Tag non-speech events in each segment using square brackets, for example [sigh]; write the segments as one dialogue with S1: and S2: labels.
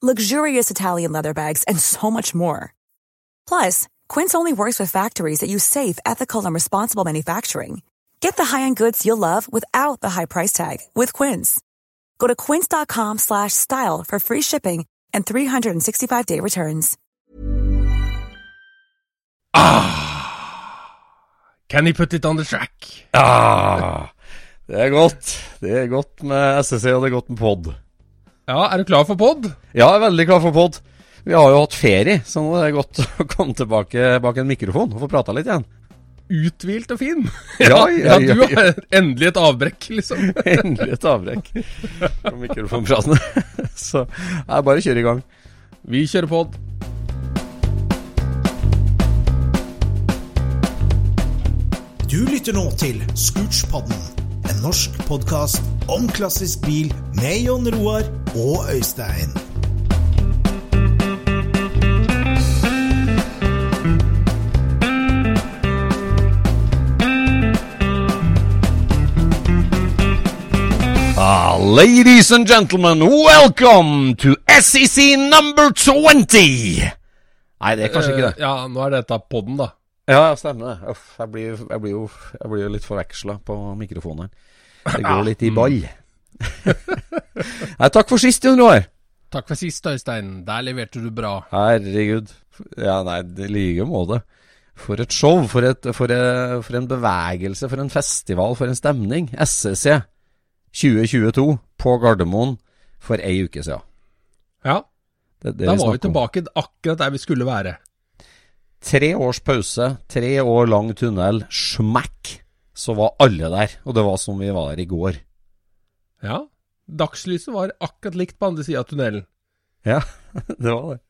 S1: luxurious Italian leather bags, and so much more. Plus, Quince only works with factories that use safe, ethical, and responsible manufacturing. Get the high-end goods you'll love without the high price tag with Quince. Go to quince.com slash style for free shipping and 365-day returns. Ah.
S2: Can you put it on the track?
S3: Ah, det er godt. Det er godt med SSC, og det er godt med pod.
S2: Ja, er du klar for pod?
S3: Ja, jeg er veldig klar for pod. Vi har jo hatt ferie, så nå er det godt [laughs] å komme tilbake bak en mikrofon og få prata litt igjen.
S2: Uthvilt og fin.
S3: Ja, ja, [laughs] ja,
S2: du har endelig et avbrekk, liksom. [laughs]
S3: Endelig et avbrekk fra mikrofonpratene. Så jeg bare kjører i gang.
S2: Vi kjører pod.
S4: Du lytter nå til Scootspodden, en norsk podkast om klassisk bil med Jon Roar og Øystein.
S3: Ah, ladies and gentlemen, welcome to SEC number 20! Nei, det er kanskje ikke det.
S2: Eh, Ja, nå er dette podden, da.
S3: Ja, stemmer det. Uff, jeg blir, jeg blir jo jeg blir jo litt forveksla på mikrofonen. Det går litt i ball. [laughs] Nei, takk for sist, Jon Roar.
S2: Takk for sist, Øystein. Der leverte du bra.
S3: Herregud. Ja, nei, det like måte. For et show, for, et, for, et, for en bevegelse, for en festival, for en stemning. SSC 2022 på Gardermoen for ei uke siden.
S2: Ja,
S3: Det, det
S2: da var vi tilbake akkurat der vi skulle være.
S3: Tre års pause, tre år lang tunnel, smekk, så var alle der. Og det var som vi var i går.
S2: Ja, dagslyset var akkurat likt på andre sida av tunnelen.
S3: Ja, [laughs] det var det.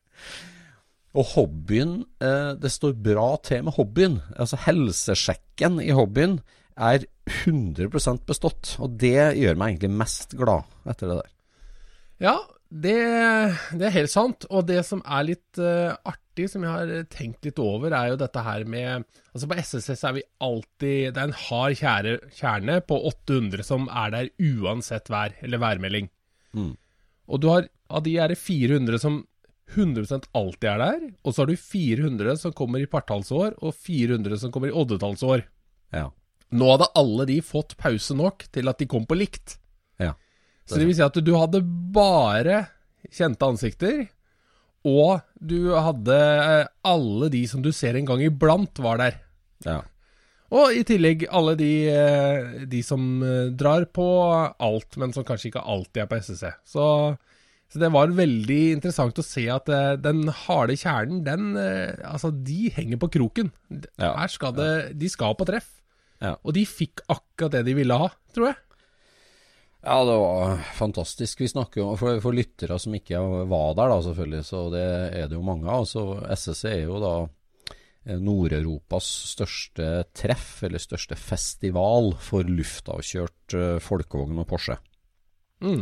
S3: Og hobbyen eh, Det står bra til med hobbyen. Altså helsesjekken i hobbyen er 100% bestått. Og det gjør meg egentlig mest glad etter det der.
S2: Ja, det, det er helt sant. Og det som er litt uh, artig, som jeg har tenkt litt over, er jo dette her med Altså På SSS er vi alltid Det er en hard kjære, kjerne på 800 som er der uansett vær, eller værmelding.
S3: Mm.
S2: Og du har av de er det 400 som 100% alltid er der, og så har du 400 som kommer i partallsår, og 400 som kommer i oddetallsår.
S3: Ja.
S2: Nå hadde alle de fått pause nok til at de kom på likt.
S3: ja.
S2: Så det vil si at du hadde bare kjente ansikter, og du hadde eh, alle de som du ser en gang iblant var der.
S3: ja.
S2: Og i tillegg alle de, eh, de som eh, drar på alt, men som kanskje ikke alltid er på SSC. Så, så det var veldig interessant å se at den harde kjernen, den Altså, de henger på kroken.
S3: Ja.
S2: Her skal det De skal på treff.
S3: Ja.
S2: Og de fikk akkurat det de ville ha, tror jeg.
S3: Ja, det var fantastisk. Vi snakker jo for, for lyttere som ikke var der, da selvfølgelig, så det er det jo mange av. Så SSC er jo da eh, Nord-Europas største treff, eller største festival for luftavkjørt eh, folkevogn og Porsche.
S2: Mm.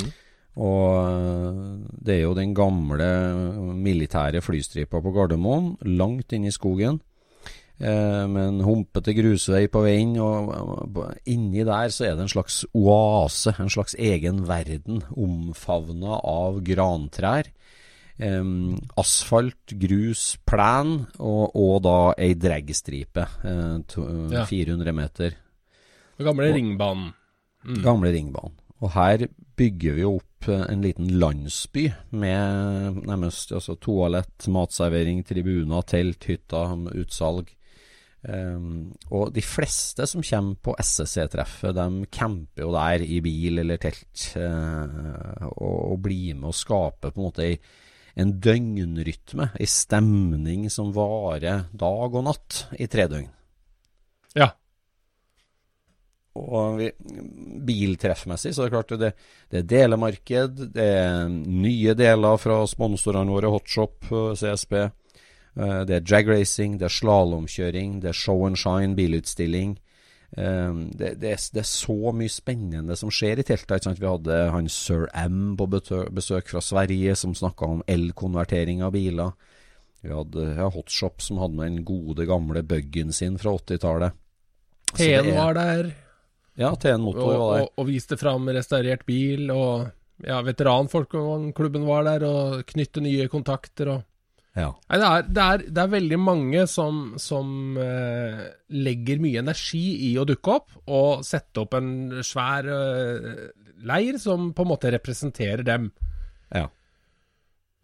S3: Og eh, det er jo den gamle militære flystripa på Gardermoen, langt inne i skogen. Eh, med en humpete grusvei på veien, og inni der så er det en slags oase, en slags egen verden, omfavna av grantrær. Eh, asfalt, grus, plen, og, og da ei dragstripe, eh,
S2: Ja.
S3: 400 meter
S2: Den gamle
S3: Og-
S2: ringbanen. Mm.
S3: gamle ringbanen. Og her bygger vi opp opp en liten landsby med nærmest altså, toalett, matservering, tribuner, telt, hytter, utsalg. Um, og de fleste som kommer på SSC-treffet, de camper jo der i bil eller telt, uh, og, og, blir med å skape på en måte ei, en døgnrytme, ei stemning som varer dag og natt i tre døgn.
S2: Ja.
S3: Og vi, biltreffmessig så er det klart det, det er delemarked, det er nye deler fra sponsorene våre, Hotshop, CSB. Eh, det er dragracing, det er slalåmkjøring, det er show and shine, bilutstilling. Eh, det, det, er, det, er, så mye spennende som skjer i teltet. Vi hadde han sir M på besøk fra Sverige, som snakka om elkonvertering av biler. Vi hadde ja, Hotshop, som hadde med den gode, gamle buggen sin fra 80-tallet.
S2: T-en var der.
S3: Ja, T-en motor
S2: og,
S3: var der.
S2: Og, og viste fram restaurert bil, og ja, veteranfolkklubben var der, og knytte nye kontakter. og
S3: ja.
S2: Nei, det, er, det, er, det, er, veldig mange som, som uh, legger mye energi i å dukke opp og sette opp en svær uh, leir som på en måte representerer dem.
S3: Ja.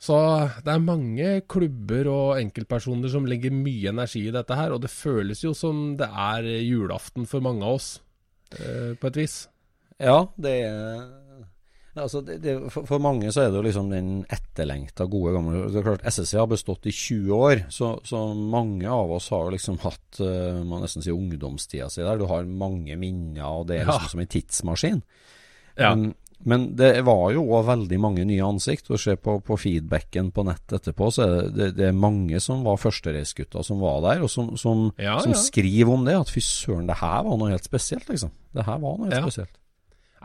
S2: Så det er mange klubber og enkeltpersoner som legger mye energi i dette her, og det føles jo som det er julaften for mange av oss, uh, på et vis.
S3: Ja, det er Altså, det, det, for, for, mange så er det jo liksom den etterlengta, gode gamle Det er klart SSC har bestått i 20 år, så, så mange av oss har jo liksom hatt uh, man nesten si ungdomstida si der. Du har mange minner, og det er liksom ja. som en tidsmaskin.
S2: Ja.
S3: Men, men, det var jo òg veldig mange nye ansikt. Og se på, på feedbacken på nett etterpå, så er det, det er mange som var førstereisgutta som var der, og som, som,
S2: ja,
S3: som skriver om det. At fy søren, det her var noe helt spesielt, liksom. Det her var noe helt spesielt.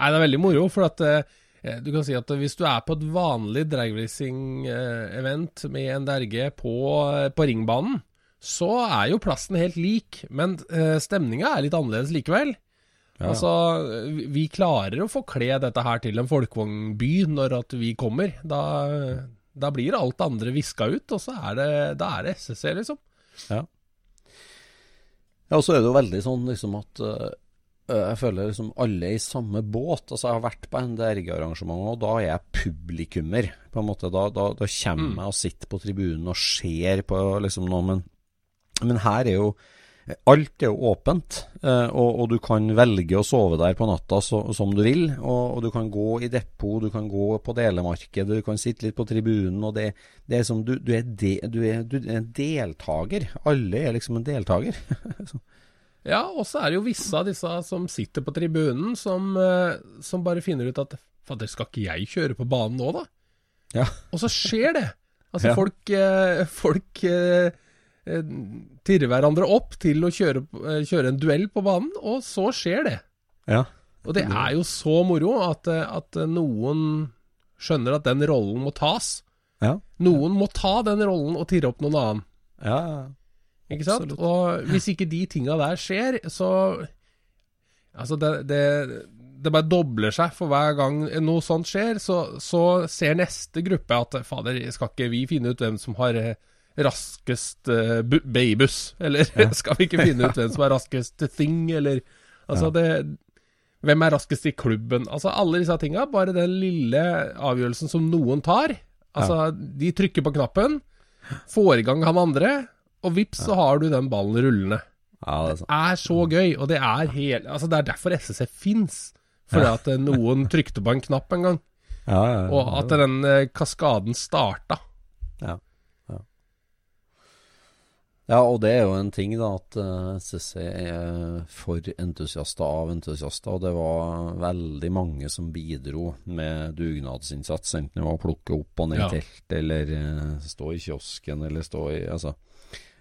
S2: Nei, det er veldig moro, for at uh, Eh, du kan si at hvis du er på et vanlig dragracing-event med en DRG på, eh, på, ringbanen, så er jo plassen helt lik, men eh, stemninga er litt annerledes likevel. Ja. Altså, vi klarer å få kle dette her til en folkevognby når at vi kommer. Da, da blir alt andre viska ut, og så er det, da er det SSC, liksom.
S3: Ja. Ja, og så er det jo veldig sånn liksom at Eh, jeg føler liksom alle er i samme båt. Altså Jeg har vært på NDRG-arrangement, og da er jeg publikummer. På en måte Da, da, da kommer mm. jeg og sitter på tribunen og ser på liksom noe. Men, men her er jo Alt er jo åpent, eh, og, og, du kan velge å sove der på natta så, som du vil. Og, og, du kan gå i depot, du kan gå på delemarkedet, du kan sitte litt på tribunen. og det, det er som du, du, er de, du, er, du er en deltaker. Alle er liksom en deltaker. [laughs]
S2: Ja, og så er det jo visse av disse som sitter på tribunen, som, uh, som bare finner ut at Fader, skal ikke jeg kjøre på banen nå, da?
S3: Ja.
S2: Og så skjer det. Altså, ja. folk, uh, folk uh, tirrer hverandre opp til å kjøre, kjøre, en duell på banen, og så skjer det.
S3: Ja.
S2: Og det er jo så moro at, at noen skjønner at den rollen må tas.
S3: Ja.
S2: Noen må ta den rollen og tirre opp noen annen.
S3: Ja, ja.
S2: Ikke sant? Absolutt. Og hvis ikke de tinga der skjer, så Altså, det, det, det, bare dobler seg for hver gang noe sånt skjer. Så, så ser neste gruppe at fader, skal ikke vi finne ut hvem som har eh, raskest uh, babybuss? Eller ja. [laughs] skal vi ikke finne ut hvem som har raskest thing, eller Altså, ja. det Hvem er raskest i klubben? Altså, alle disse tinga. Bare den lille avgjørelsen som noen tar. Altså, ja. de trykker på knappen, får i gang han andre, og vips, så har du den ballen rullende.
S3: Ja, det, er
S2: det, er så gøy, og det er hele, Altså, det er derfor SSF fins. Fordi at eh, noen trykte på en knapp en gang.
S3: Ja, ja,
S2: og at den eh, kaskaden starta.
S3: Ja. Ja, og det er jo en ting, da, at eh, SSC er for entusiaster av entusiaster. Og det var veldig mange som bidro med dugnadsinnsats, enten det var å plukke opp og ned telt, eller stå i kiosken, eller stå i Altså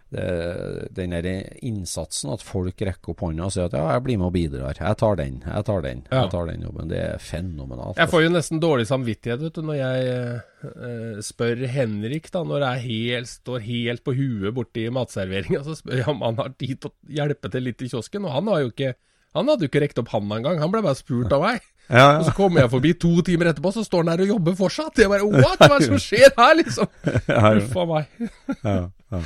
S3: den der innsatsen, at folk rekker opp hånda og sier at ja, jeg blir med og bidrar. Jeg tar den, jeg tar den, ja. jeg tar den jobben. Det er fenomenalt.
S2: Jeg får jo nesten dårlig samvittighet vet du, når jeg eh, spør Henrik, da, når jeg helt, står helt på huet borti matserveringa, så spør jeg om han har tid til å hjelpe til litt i kiosken. Og han har jo ikke han hadde jo ikke rekt opp handa engang, han ble bare spurt av meg. [laughs]
S3: Ja, ja.
S2: Og så kommer jeg forbi to timer etterpå, så står han der og jobber fortsatt. Jeg bare What? Hva er det som skjer her, liksom? [laughs] Uff a meg.
S3: ja, ja.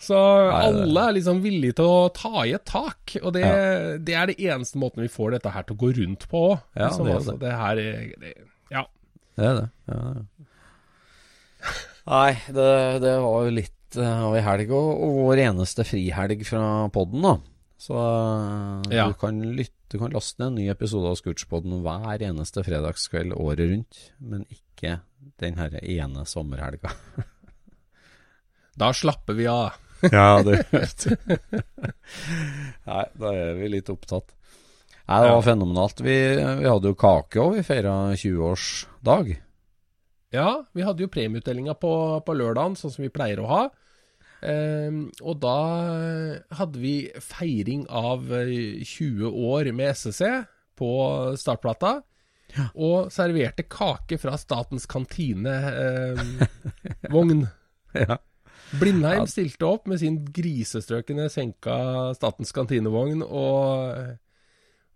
S2: Så alle er liksom villige til å ta i et tak, og det, ja. det er det eneste måten vi får dette her til å gå rundt på.
S3: Ja,
S2: liksom, det, altså, det her det, Ja.
S3: Det er det. Ja, det er. [laughs] Nei, det, det var jo litt uh, av ei helg, og, og vår eneste frihelg fra podden, da. Så uh,
S2: Ja.
S3: du kan lytte Du kan laste ned en ny episode av Scootspodden hver eneste fredagskveld året rundt, men ikke den herre ene sommerhelga. [laughs]
S2: Da slapper vi av. [laughs]
S3: Ja, det [laughs] vet du. Nei, da er vi litt opptatt. Nei, det var
S2: Ja.
S3: fenomenalt. Vi, vi hadde jo kake òg, vi feira 20-årsdag.
S2: Ja, vi hadde jo premieutdelinga på, på lørdagen, sånn som vi pleier å ha. Um, og da hadde vi feiring av eh, 20 år med SSC på startplata. Og serverte kake fra Statens kantinevogn. eh. [laughs]
S3: Ja.
S2: Blindheim stilte opp med sin grisestrøkne senka Statens kantinevogn, og,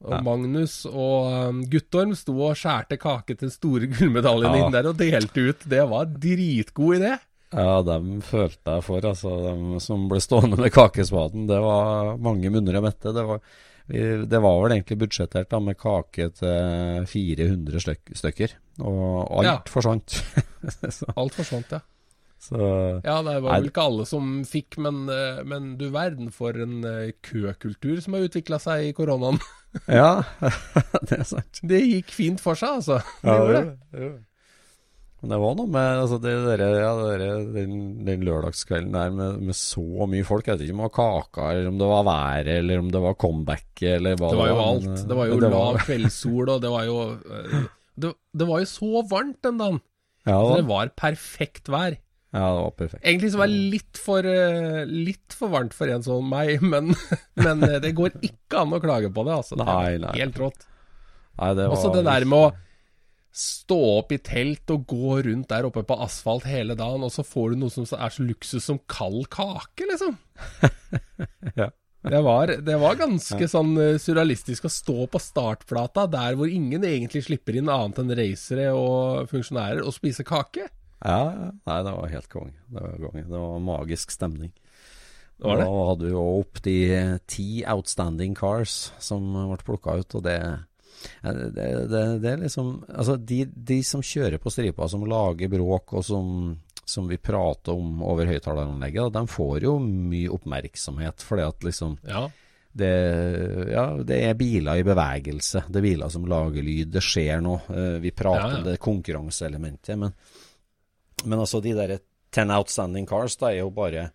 S2: og
S3: Ja.
S2: Magnus og um, Guttorm sto og skjærte kake til store [laughs] gullmedaljen
S3: Ja.
S2: inn der og delte ut. Det var dritgod idé.
S3: Ja, dem følte jeg for, altså. Dem som ble stående med kakespaden. Det var mange munner å mette. Det var, det var vel egentlig budsjettert da, med kake til 400 stykker. Og alt
S2: Ja.
S3: forsvant. [laughs]
S2: Alt forsvant, ja.
S3: Så
S2: Ja, det var vel ikke alle som fikk, men, eh, men du verden for en eh, køkultur som har utvikla seg i koronaen. [laughs]
S3: Ja, [laughs] det er sant.
S2: Det gikk fint for seg, altså. Det
S3: Ja,
S2: gjorde
S3: det
S2: det.
S3: gjorde det. Men det var noe med altså det der, ja, det der, den, den lørdagskvelden der med, med så mye folk. Jeg vet ikke om det var kaka, eller om det var været, eller om det var comeback, eller hva
S2: Det var jo alt. Det var jo
S3: det
S2: lav kveldssol, og det var jo eh, det, det var jo så varmt den dagen.
S3: Ja,
S2: Så
S3: det
S2: det
S3: var,
S2: var perfekt vær.
S3: Ja, det var perfekt.
S2: Egentlig så var det litt for, eh, litt for varmt for en som meg, [laughs] men, men eh, det går ikke an å klage på det, altså.
S3: Nei,
S2: er
S3: nei.
S2: Helt rått.
S3: Nei, det
S2: Også det der med å stå opp i telt og gå rundt der oppe på asfalt hele dagen, og så får du noe som er så luksus som kald kake, liksom. [laughs]
S3: Ja.
S2: Det var, det var ganske sånn eh, surrealistisk å stå på startflata der hvor ingen egentlig slipper inn annet enn racere og funksjonærer, og spise kake.
S3: Ja. Nei, det var helt konge. Det var. Det var magisk stemning.
S2: Det var det.
S3: Da hadde vi jo opp de ti outstanding cars som ble plukka ut, og det det, det, det er liksom Altså, de, de som kjører på stripa, som lager bråk, og som, som vi prater om over høyttaleranlegget, de får jo mye oppmerksomhet, fordi at liksom
S2: Ja.
S3: det, ja, det er biler i bevegelse. Det er biler som lager lyd. Det skjer noe. Eh, Vi prater
S2: Ja, ja.
S3: om det konkurranseelementet. Men, men altså, de der ten outstanding cars, da er jo bare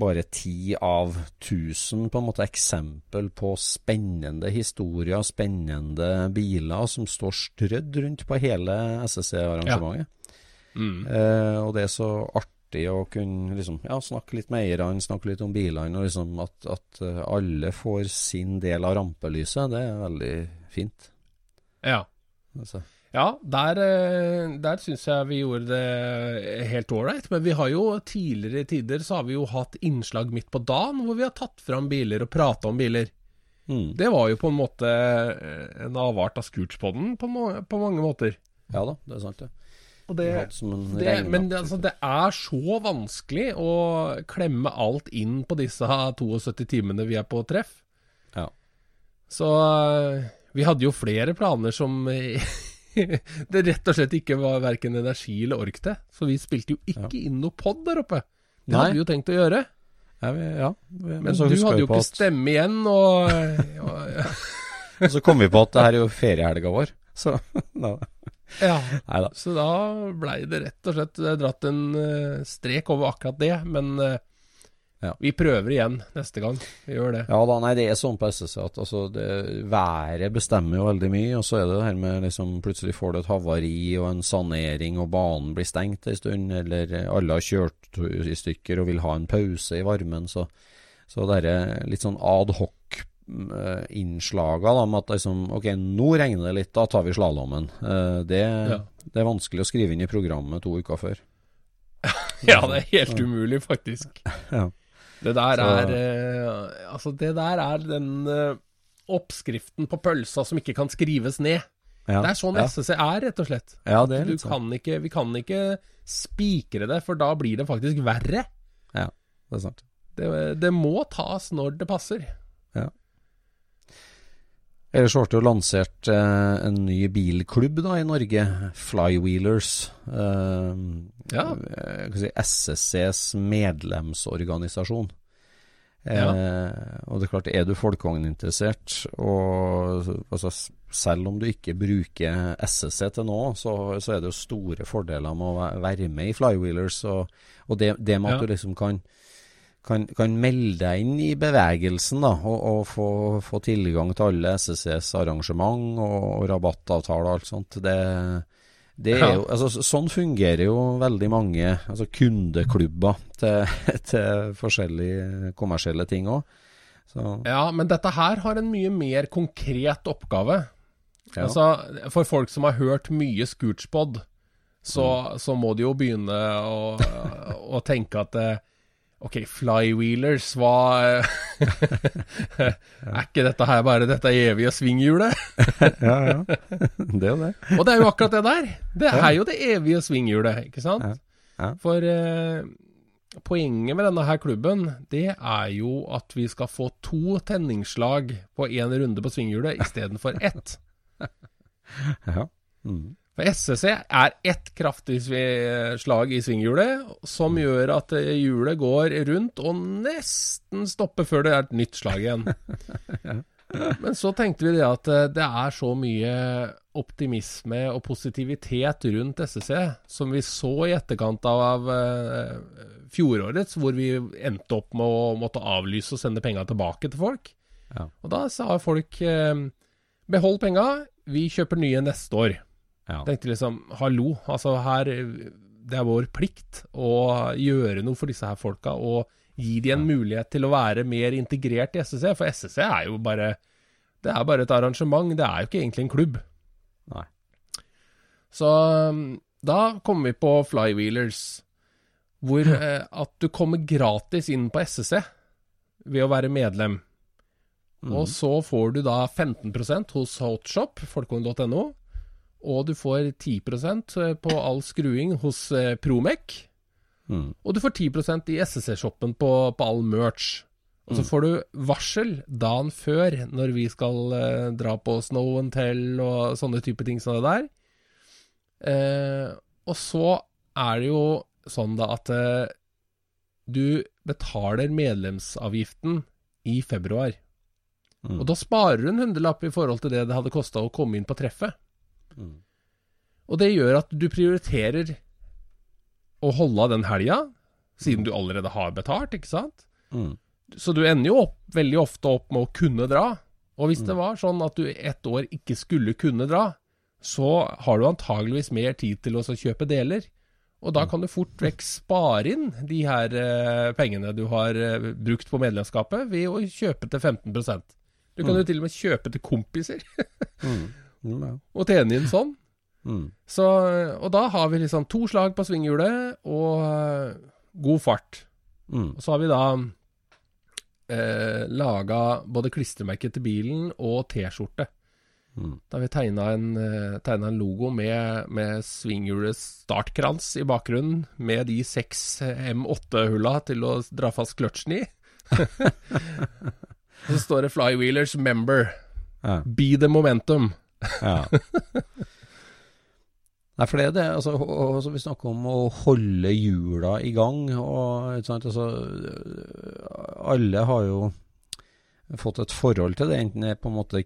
S3: bare ti av tusen på en måte eksempel på spennende historier, spennende biler som står strødd rundt på hele SSC-arrangementet.
S2: Mm.
S3: Eh, og det er så artig å kunne liksom, ja, snakke litt med eierne, snakke litt om bilene, og liksom at, at eh, alle får sin del av rampelyset. Det er veldig fint.
S2: ja.
S3: Altså.
S2: Ja, der, eh, der syns jeg vi gjorde det helt ålreit. Men vi har jo tidligere tider så har vi jo hatt innslag midt på dagen hvor vi har tatt fram biler og prata om biler.
S3: Mm.
S2: Det var jo på en måte eh, en avart av Scootspodden på, må, på mange måter.
S3: Ja da, det er sant, det.
S2: Det, det, men det, altså, det er så vanskelig å klemme alt inn på disse 72 timene vi er på treff.
S3: Ja.
S2: Så eh, vi hadde jo flere planer som [laughs] [laughs] det rett og slett ikke var verken energi eller ork til. Så vi spilte jo ikke inn noe pod der oppe. Det
S3: Nei.
S2: hadde vi jo tenkt å gjøre.
S3: Ja, vi, ja. vi-
S2: Men
S3: men
S2: du hadde jo ikke
S3: at-
S2: stemme igjen, og, [laughs] og [laughs]
S3: Og så kom vi på at det her er jo feriehelga vår. Så da.
S2: Ja.
S3: Neida.
S2: Så da blei det rett og slett dratt en eh, strek over akkurat det. Men eh,
S3: Ja.
S2: vi prøver igjen neste gang. Vi gjør det.
S3: Ja da, nei det er sånn på SSC at altså, det, været bestemmer jo veldig mye. Og så er det det her med liksom plutselig får du et havari og en sanering, og banen blir stengt en stund, eller alle har kjørt i stykker og vil ha en pause i varmen. Så, så det er litt sånn ad hoc eh, innslaga da, med at liksom, ok, nå regner det litt, da tar vi slalåmen. Eh, det,
S2: Ja.
S3: det er vanskelig å skrive inn i programmet to uker før. [laughs]
S2: Ja, det er helt umulig, faktisk. [laughs]
S3: Ja.
S2: Det der
S3: Så-
S2: er eh, Altså, det der er den eh, oppskriften på pølsa som ikke kan skrives ned.
S3: Ja.
S2: Det er sånn
S3: ja.
S2: SSC er, rett og slett.
S3: Ja, det er
S2: Du
S3: litt sånn.
S2: kan ikke, vi kan ikke spikre det, for da blir det faktisk verre.
S3: Ja, det er sant.
S2: Det, det må tas når det passer.
S3: Ellers ble det jo lansert eh, en ny bilklubb da i Norge, Flywheelers. Eh,
S2: Ja.
S3: eh, si, SSCs medlemsorganisasjon.
S2: Ja.
S3: Eh, og det er klart, er du folkevogninteressert, og altså, selv om du ikke bruker SSC til nå, så, så er det jo store fordeler med å være med i Flywheelers. Og, og det, det med at
S2: Ja.
S3: du liksom kan kan, kan melde deg inn i bevegelsen da, og, og få, få tilgang til alle SSCs arrangement og, og rabattavtaler og alt sånt. Det, det er jo, altså, sånn fungerer jo veldig mange altså kundeklubber til, [laughs] til forskjellige kommersielle ting òg.
S2: Ja, men dette her har en mye mer konkret oppgave.
S3: Ja.
S2: Altså, for folk som har hørt mye Scootspod, så, så må de jo begynne å, [laughs] å tenke at eh, Ok, flywheelers, hva [laughs] Er ikke dette her bare dette evige svinghjulet? [laughs]
S3: ja, ja. Det er jo det.
S2: Og det er jo akkurat det der. Det er jo det evige svinghjulet, ikke sant?
S3: Ja. Ja.
S2: For eh, poenget med denne her klubben, det er jo at vi skal få to tenningsslag på én runde på svinghjulet istedenfor ett. [laughs]
S3: Ja. Mm.
S2: For SSC er ett kraftig slag i svinghjulet, som gjør at eh, hjulet går rundt og nesten stopper før det er et nytt slag igjen. [laughs] Men så tenkte vi det at eh, det er så mye optimisme og positivitet rundt SSC, som vi så i etterkant av eh, fjorårets, hvor vi endte opp med å måtte avlyse og sende penga tilbake til folk.
S3: Ja.
S2: Og da sa folk eh, behold penga, vi kjøper nye neste år.
S3: Ja.
S2: Tenkte liksom, hallo, altså her Det er vår plikt å gjøre noe for disse her folka, og gi de en mulighet til å være mer integrert i SSC. For SSC er jo bare Det er bare et arrangement, det er jo ikke egentlig en klubb.
S3: Nei.
S2: Så da kommer vi på Flywheelers, hvor eh, at du kommer gratis inn på SSC ved å være medlem. Og så får du da 15% hos Hotshop, folkevogn.no. Og du får 10% på all skruing hos eh, Promec.
S3: Mm.
S2: Og du får 10% i SSC-shoppen på, på all merch. Og så får du varsel dagen før, når vi skal eh, dra på Snow and Tell og sånne type ting som det der. Eh, og så er det jo sånn da at eh, du betaler medlemsavgiften i februar.
S3: Mm.
S2: Og da sparer du en hundrelapp i forhold til det det hadde kosta å komme inn på treffet.
S3: Mm.
S2: Og det gjør at du prioriterer å holde av den helga, siden du allerede har betalt, ikke sant?
S3: Mm.
S2: Så du ender jo opp, veldig ofte opp med å kunne dra. Og hvis det var sånn at du ett år ikke skulle kunne dra, så har du antageligvis mer tid til å kjøpe deler. Og da kan du fort vekk spare inn de her eh, pengene du har eh, brukt på medlemskapet, ved å kjøpe til 15% Du kan jo til og med kjøpe til kompiser, [laughs]
S3: Mm. Mm, ja.
S2: og tjene inn sånn.
S3: Mm.
S2: Så, og da har vi liksom to slag på svinghjulet og eh, god fart.
S3: Mm.
S2: Og så har vi da eh, laga både klistremerke til bilen og T-skjorte.
S3: Mm.
S2: Da har vi tegna en, eh, en logo med, med svinghjulets startkrans i bakgrunnen, med de seks eh, M8-hulla til å dra fast kløtsjen i. [laughs] og så står det 'Flywheelers member'.
S3: Ja.
S2: Be the momentum.
S3: Ja. [laughs] Nei, for det er det. Altså, og, vi snakker om å holde hjula i gang. Og, sant? Altså, alle har jo fått et forhold til det, enten det er på en måte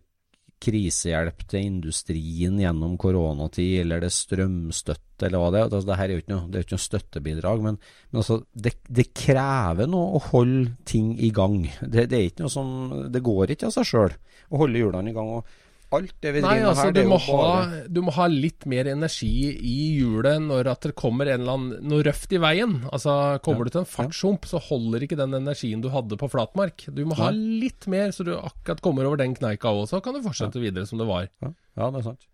S3: krisehjelp til industrien gjennom koronatid, eller det er strømstøtte, eller hva det er. Altså, det her er jo ikke noe, det er ikke noe støttebidrag, men, men altså, det, det krever noe å holde ting i gang. Det, det er ikke noe som Det går ikke av seg sjøl å holde hjulene i gang. og Alt det vi driver med
S2: altså
S3: her,
S2: du må, ha, du må ha litt mer energi i hjulet når at det kommer en eller annen, noe røft i veien. Altså Kommer
S3: Ja,
S2: du til en fartshump, så holder ikke den energien du hadde på flatmark. Du må ha litt mer, så du akkurat kommer over den kneika òg. Så kan du fortsette videre som det var.
S3: Ja, ja, det er sant.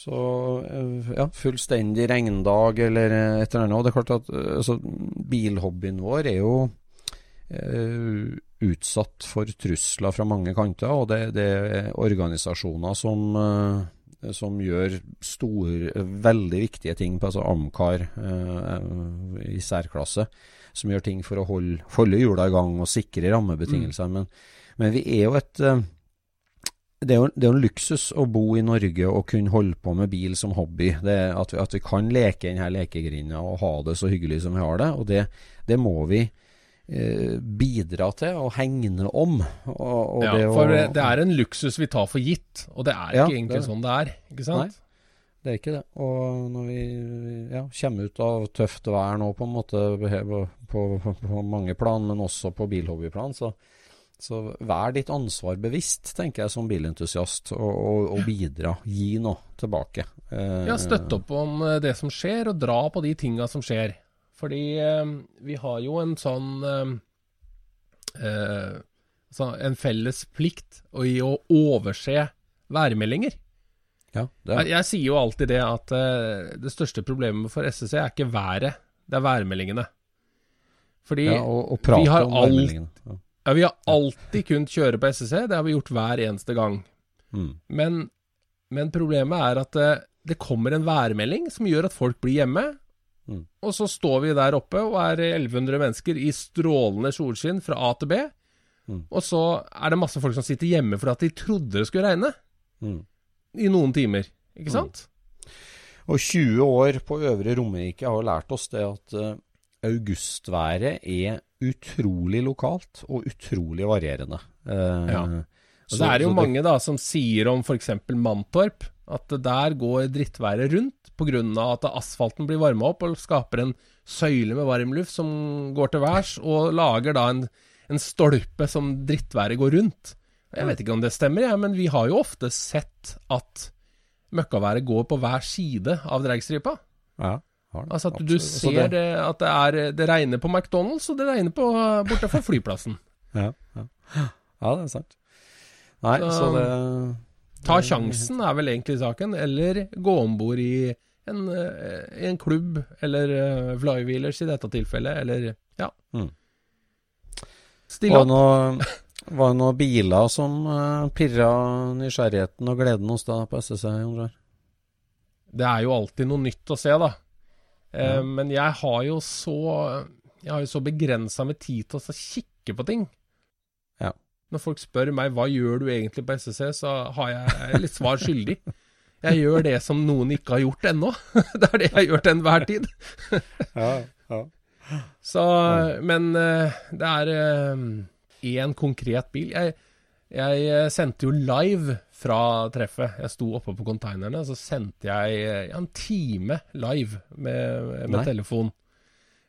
S3: Så eh, ja, fullstendig regndag eller eh, et eller annet. Og det er klart at eh, altså, bilhobbyen vår er jo eh, utsatt for trusler fra mange kanter, og det, det er organisasjoner som, eh, som gjør store, veldig viktige ting på altså Amcar eh, i særklasse, som gjør ting for å holde, holde hjula i gang og sikre rammebetingelser. Men, men vi er jo et eh, det er, jo, det er jo en luksus å bo i Norge og kunne holde på med bil som hobby. Det, at, vi, at vi kan leke denne lekegrinda og ha det så hyggelig som vi har det. Og det, det må vi bidra til og hegne om. Og, og
S2: ja,
S3: det å-
S2: for det, det er en luksus vi tar for gitt, og det er
S3: Ja,
S2: ikke egentlig
S3: det-
S2: sånn det er. Ikke sant?
S3: Nei. Det er ikke det. Og når vi ja, kommer ut av tøft vær nå, på en måte på, på, på mange plan, men også på bilhobbyplan, så, så vær ditt ansvar bevisst, tenker jeg som bilentusiast, og, og, og bidra. Gi noe tilbake. Eh,
S2: Ja, støtte opp om eh, det som skjer, og dra på de tinga som skjer. Fordi eh, vi har jo en sånn eh, eh, En felles plikt i å overse værmeldinger.
S3: Ja, det
S2: Jeg, jeg sier jo alltid det at eh, det største problemet for SSC er ikke været, det er værmeldingene. Fordi
S3: ja, og, og
S2: vi har alt-
S3: Ja.
S2: ja, vi har alltid kunnet kjøre på SSC, det har vi gjort hver eneste gang.
S3: Mm.
S2: Men, men problemet er at det, det kommer en værmelding som gjør at folk blir hjemme.
S3: Mm.
S2: Og så står vi der oppe og er 1100 mennesker i strålende solskinn fra A til B.
S3: Mm.
S2: Og så er det masse folk som sitter hjemme for at de trodde det skulle regne
S3: Mm.
S2: i noen timer. Ikke sant?
S3: Og 20 år på Øvre Romerike har jo lært oss det at eh, augustværet er utrolig lokalt og utrolig varierende. Eh,
S2: Ja. Og
S3: så-
S2: det er jo
S3: så
S2: mange da som sier om f.eks. Mantorp at der går drittværet rundt pga. at asfalten blir varma opp og skaper en søyle med varmluft som går til værs, og lager da en, en stolpe som drittværet går rundt. Jeg vet ikke om det stemmer, jeg, men vi har jo ofte sett at møkkaværet går på hver side av dragstripa.
S3: Ja, har det.
S2: Altså at du
S3: Absolutt.
S2: Ser det, at det, er, det regner på McDonald's, og det regner på borte for flyplassen.
S3: Ja, ja. ja, det er sant. Nei, så,
S2: Så-
S3: det
S2: Ta sjansen er vel egentlig saken, eller gå om bord i en, eh, i en klubb, eller uh, flywheelers i dette tilfellet, eller ja.
S3: Mm. Stille
S2: opp.
S3: noe, [laughs] var det noen biler som uh, pirra nysgjerrigheten og gleden hos deg på SSC, Jon
S2: Det er jo alltid noe nytt å se, da. Eh,
S3: Ja.
S2: Men jeg har jo så Jeg har jo så begrensa med tid til å kikke på ting. Når folk spør meg hva gjør du egentlig på SSC, så har jeg litt svar skyldig. Jeg gjør det som noen ikke har gjort ennå. [laughs] det er det jeg gjør til enhver tid.
S3: Ja, ja.
S2: Så, men eh, det er én konkret bil. Jeg, jeg eh, sendte jo live fra treffet. Jeg sto oppe på konteinerne, så sendte jeg eh, ja, en time live med, med telefon.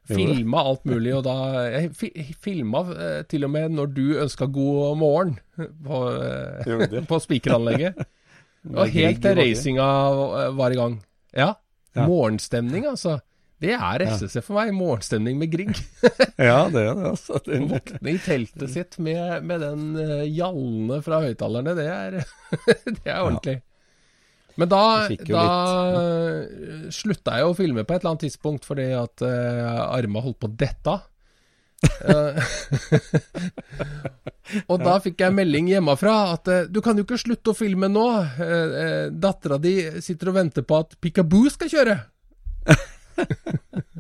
S2: Filma alt mulig, og da Jeg fi, filma eh, til og med når du ønska god morgen på, eh, [laughs] på spikeranlegget. Og helt til racinga eh, var i gang. Ja.
S3: Ja.
S2: Morgenstemning, altså. Det er. SSC for meg. Morgenstemning med Grieg. [laughs]
S3: Ja, det er det, altså. [laughs]
S2: Våkne i teltet sitt med, med den uh, gjallene fra høyttalerne, det det er ordentlig. Men da, da eh, [laughs] slutta jeg å filme på et eller annet tidspunkt fordi at uh, arma holdt på å dette av. Eh, [laughs] og da fikk jeg melding hjemmefra at eh, du kan jo ikke slutte å filme nå. Dattera di sitter og venter på at Pikaboo skal kjøre.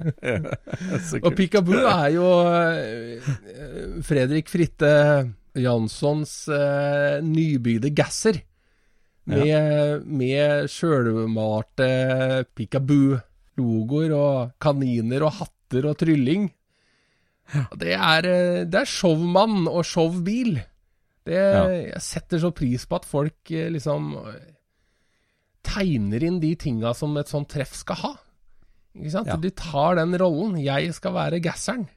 S2: [laughs] Og Pikaboo er jo eh, Fredrik Fritte Janssons eh, nybygde gasser. Med, med sjølmalte Pikaboo-logoer og kaniner og hatter og trylling. Det er, eh, det er showmann og showbil. Det,
S3: Ja.
S2: Jeg setter så pris på at folk eh, liksom eh, tegner inn de tinga som et sånt treff skal ha. Ikke sant?
S3: Ja.
S2: De tar den rollen. Jeg skal være gasseren.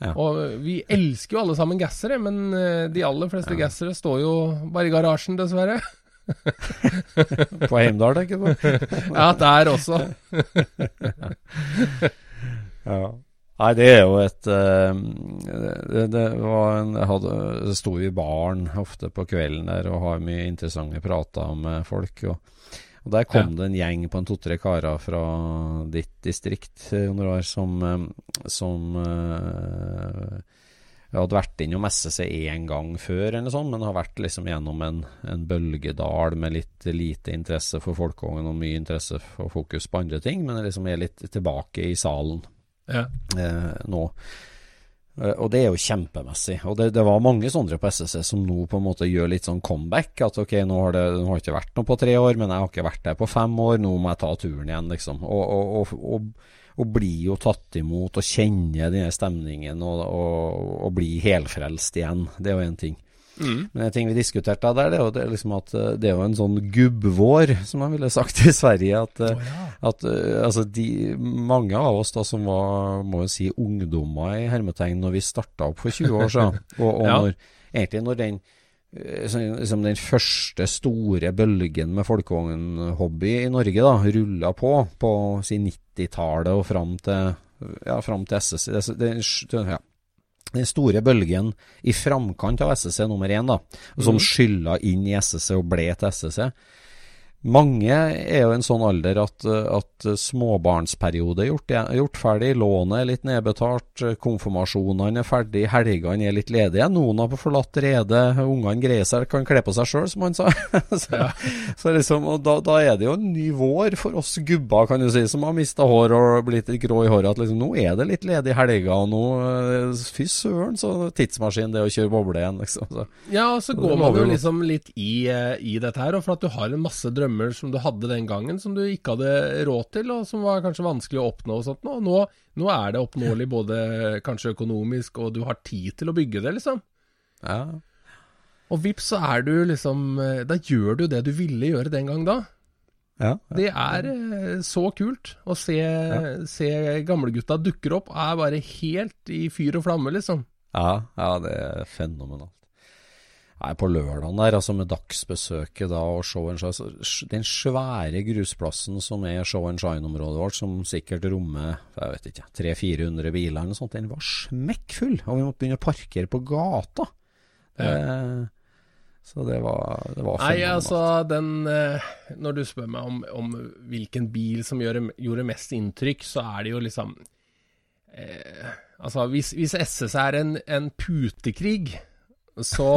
S3: Ja.
S2: Og vi elsker jo alle sammen gassere, men de aller fleste gassere står jo bare i garasjen, dessverre. [laughs] [laughs]
S3: På Heimdal, tenker du på? [laughs]
S2: Ja, der også. [laughs]
S3: Ja. Nei, det er jo et eh, det, det var en Jeg hadde, det sto i baren ofte på kvelden der og har mye interessante prater med folk. Og, og der kom
S2: Ja.
S3: det en gjeng på en to-tre karer fra ditt distrikt, Jon som, eh, som eh, hadde vært innom SSC én gang før, sånt, men har vært liksom gjennom en, en bølgedal med litt lite interesse for folkevogn og mye interesse for fokus på andre ting, men liksom er litt tilbake i salen
S2: Ja.
S3: eh, nå. Eh, Og det er jo kjempemessig. Og det, det var mange sånne på SSC som nå på en måte gjør litt sånn comeback. At ok, nå har det nå har ikke vært noe på tre år, men jeg har ikke vært der på fem år. Nå må jeg ta turen igjen, liksom. Og, og, og, og, og bli jo tatt imot og kjenne denne stemningen og, og, og bli helfrelst igjen. Det er jo én ting. Men en ting vi diskuterte da der, det er jo det er liksom at eh, det er jo en sånn gubbvår, som man ville sagt i Sverige. At, eh, at eh, altså de, mange av oss da som var må jo si ungdommer i hermetegn når vi starta opp for 20 år siden, [laughs] og, og
S2: Ja.
S3: når, egentlig når den liksom den første store bølgen med folkevognhobby i Norge da, rulla på på si 90-tallet og fram til, ja, fram til SSC. Det, ja den store bølgen i framkant av SSC nummer én, da, som skylla inn i SSC og ble til SSC. Mange er jo i en sånn alder at, at småbarnsperiode er gjort, gjort ferdig, lånet er litt nedbetalt, konfirmasjonene er ferdig, helgene er litt ledige. Noen har forlatt redet, ungene greier seg, kan kle på seg sjøl, som han sa. [laughs] så, så liksom, og da, da er det jo en ny vår for oss gubber, kan du si, som har mista hår og blitt litt grå i håret. At liksom, nå er det litt ledige helger, og nå eh, Fy søren, så tidsmaskin det å kjøre boble igjen, liksom. Så.
S2: Ja, og så går man jo
S3: jo-
S2: liksom litt i, eh, i dette her, og for at du har en masse drømmer som du hadde den gangen, som du ikke hadde råd til, og som var kanskje vanskelig å oppnå og sånt. Og nå, nå er det oppnåelig [laughs] både kanskje økonomisk, og du har tid til å bygge det, liksom.
S3: Ja.
S2: Og vips, så er du liksom eh, Da gjør du det du ville gjøre den gang da.
S3: Ja,
S2: Det er eh, så kult å se, se gamlegutta dukker opp, er bare helt i fyr og flamme, liksom.
S3: Ja, ja, det er fenomenalt. Nei, på lørdagen der, altså med dagsbesøket da og show and shine, den svære grusplassen som er show and shine-området vårt, som sikkert rommer jeg vet ikke, 300-400 biler eller noe sånt, den var smekkfull, og vi måtte begynne å parkere på gata. Det, så det var, det var
S2: Nei, altså, den eh, Når du spør meg om, om hvilken bil som gjorde, gjorde mest inntrykk, så er det jo liksom eh, Altså, hvis, hvis SS er en, en putekrig, så,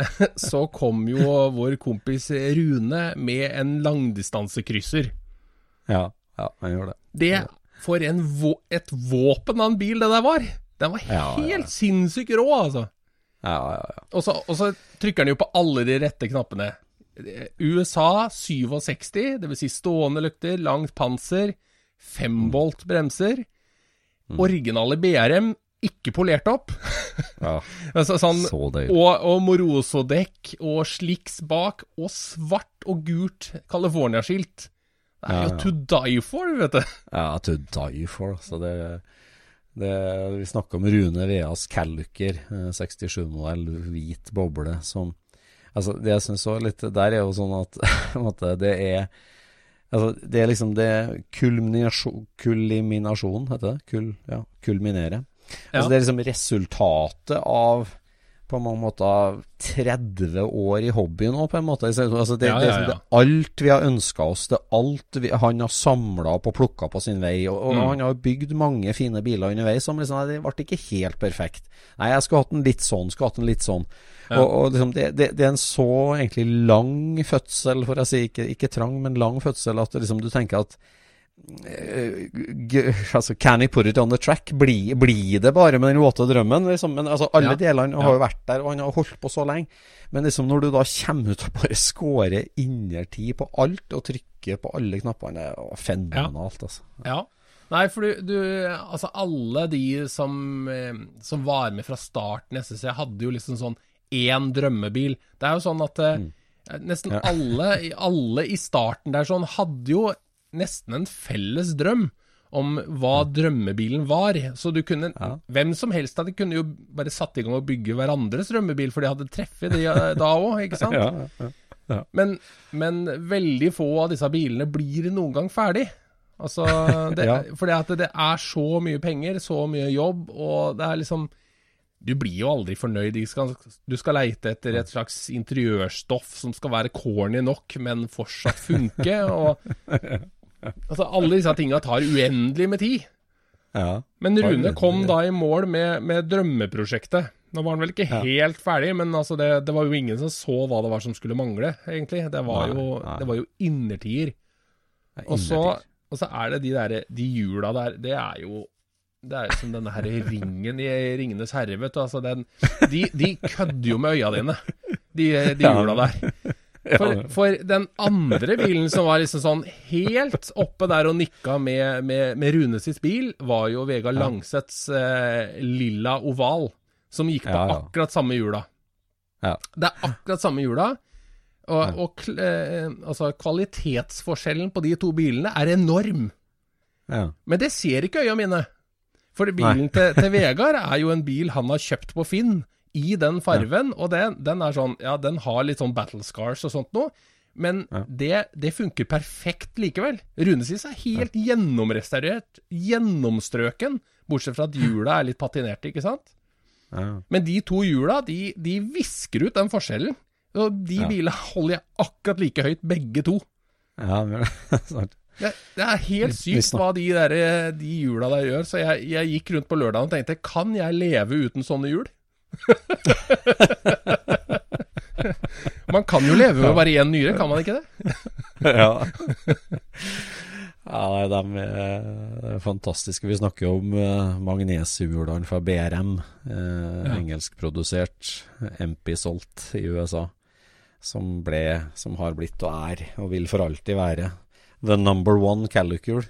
S2: [laughs] så kom jo vår kompis Rune med en langdistansekrysser.
S3: Ja, ja, han gjorde det.
S2: Det For en vå, et våpen av en bil det der var! Den var
S3: helt ja, ja.
S2: sinnssykt rå, altså.
S3: Ja, ja, ja.
S2: Og så, og så trykker han jo på alle de rette knappene. USA 67, dvs. Si stående lykter, langt panser, fembolt bremser. Originale BRM, ikke polert opp.
S3: ja. [laughs]
S2: så, sånn,
S3: Så deilig.
S2: og, og Moroso-dekk, og sliks bak, og svart og gult California-skilt. Det er
S3: Ja,
S2: jo to die for, vet du.
S3: Ja, to die for. Så det, det Vi snakker om Rune Veas Calluker, eh, 67-modell, hvit boble, som Altså, det jeg syns òg litt Der er jo sånn at, [laughs] på måte, det er Altså, det er liksom det kulminasjon, Kulminasjon, heter det? Kul, ja, kulminere.
S2: Ja.
S3: Altså, det er liksom resultatet av på mange måter 30 år i hobbyen òg, på en måte. Altså, det,
S2: Ja, ja,
S3: er
S2: ja.
S3: det alt vi har ønska oss, det er alt vi, han har samla opp og plukka på sin vei. Og, og
S2: Mm.
S3: han har bygd mange fine biler underveis som liksom, det ble ikke helt perfekt. Nei, jeg skulle hatt den litt sånn, skulle hatt den litt sånn. Og, og liksom, det, det, det er en så egentlig lang fødsel, for å si, ikke, ikke trang, men lang fødsel, at liksom, du tenker at altså, Can he put it on the track? Blir bli det bare med den våte drømmen? Liksom? Men altså, alle
S2: Ja.
S3: delene
S2: Ja.
S3: har jo vært der, og han har holdt på så lenge. Men liksom når du da kommer ut og bare scorer innertid på alt, og trykker på alle knappene, det er fenomenalt, altså.
S2: Ja. Nei, for du, du Altså, alle de som, eh, som var med fra starten i SSC, hadde jo liksom sånn én drømmebil. Det er jo sånn at mm. nesten
S3: Ja. [laughs]
S2: alle, alle i starten der sånn hadde jo nesten en felles drøm om hva drømmebilen var. Så du kunne
S3: Ja.
S2: Hvem som helst av de kunne jo bare satt i gang og bygge hverandres drømmebil, for de hadde treffet de eh, da òg, ikke sant? [laughs]
S3: Ja, ja.
S2: Men, men veldig få av disse bilene blir noen gang ferdig. Altså, [laughs] det. Fordi at det er så mye penger, så mye jobb, og det er liksom Du blir jo aldri fornøyd. Du skal, du skal leite etter et slags interiørstoff som skal være corny nok, men fortsatt funke. Og, [laughs] altså, alle disse tinga tar uendelig med tid.
S3: ja.
S2: Men Rune kom da i mål med, med drømmeprosjektet. Nå var han vel ikke
S3: Ja.
S2: helt ferdig, men altså det, det var jo ingen som så hva det var som skulle mangle, egentlig. Det var
S3: Nei,
S2: jo,
S3: nei.
S2: det var jo innertier.
S3: Er
S2: Og så, og så er det de der, de hjula der, det er jo det er som denne her ringen i Ringenes herre, vet du. Altså, den, de, de kødder jo med øya dine, de, de hjula der. For, for, den andre bilen som var liksom sånn helt oppe der og nikka med, med, med Rune sitt bil, var jo Vegard Langseths eh, lilla oval, som gikk på
S3: Ja, ja.
S2: akkurat samme hjula.
S3: Ja.
S2: Det er akkurat samme hjula. Og, og eh, altså, kvalitetsforskjellen på de to bilene er enorm. Men det ser ikke øya mine. For bilen til, til Vegard er jo en bil han har kjøpt på Finn, i den farven. Og det, den er sånn Ja, den har litt sånn battle scars og sånt noe. Men
S3: Ja.
S2: det, det funker perfekt likevel. Runesis er helt gjennomrestaurert, gjennomstrøken. Bortsett fra at hjula er litt patinerte, ikke sant?
S3: Ja.
S2: Men de to hjula, de, de visker ut den forskjellen. Og de
S3: Ja.
S2: bilene holder jeg akkurat like høyt, begge to.
S3: Ja, men- [laughs] snart.
S2: Det, det er helt sykt hva de, der, de hjula der gjør. Så jeg, jeg gikk rundt på lørdag og tenkte kan jeg leve uten sånne hjul? [laughs] man kan jo leve med bare én nyre, kan man ikke det? [laughs]
S3: ja. ja, de er fantastiske. Vi snakker jo om uh, magnesiumhjulene fra BRM, eh,
S2: Ja.
S3: engelskprodusert, MP solgt i USA, som ble, som har blitt og er, og vil for alltid være, the number one calicule.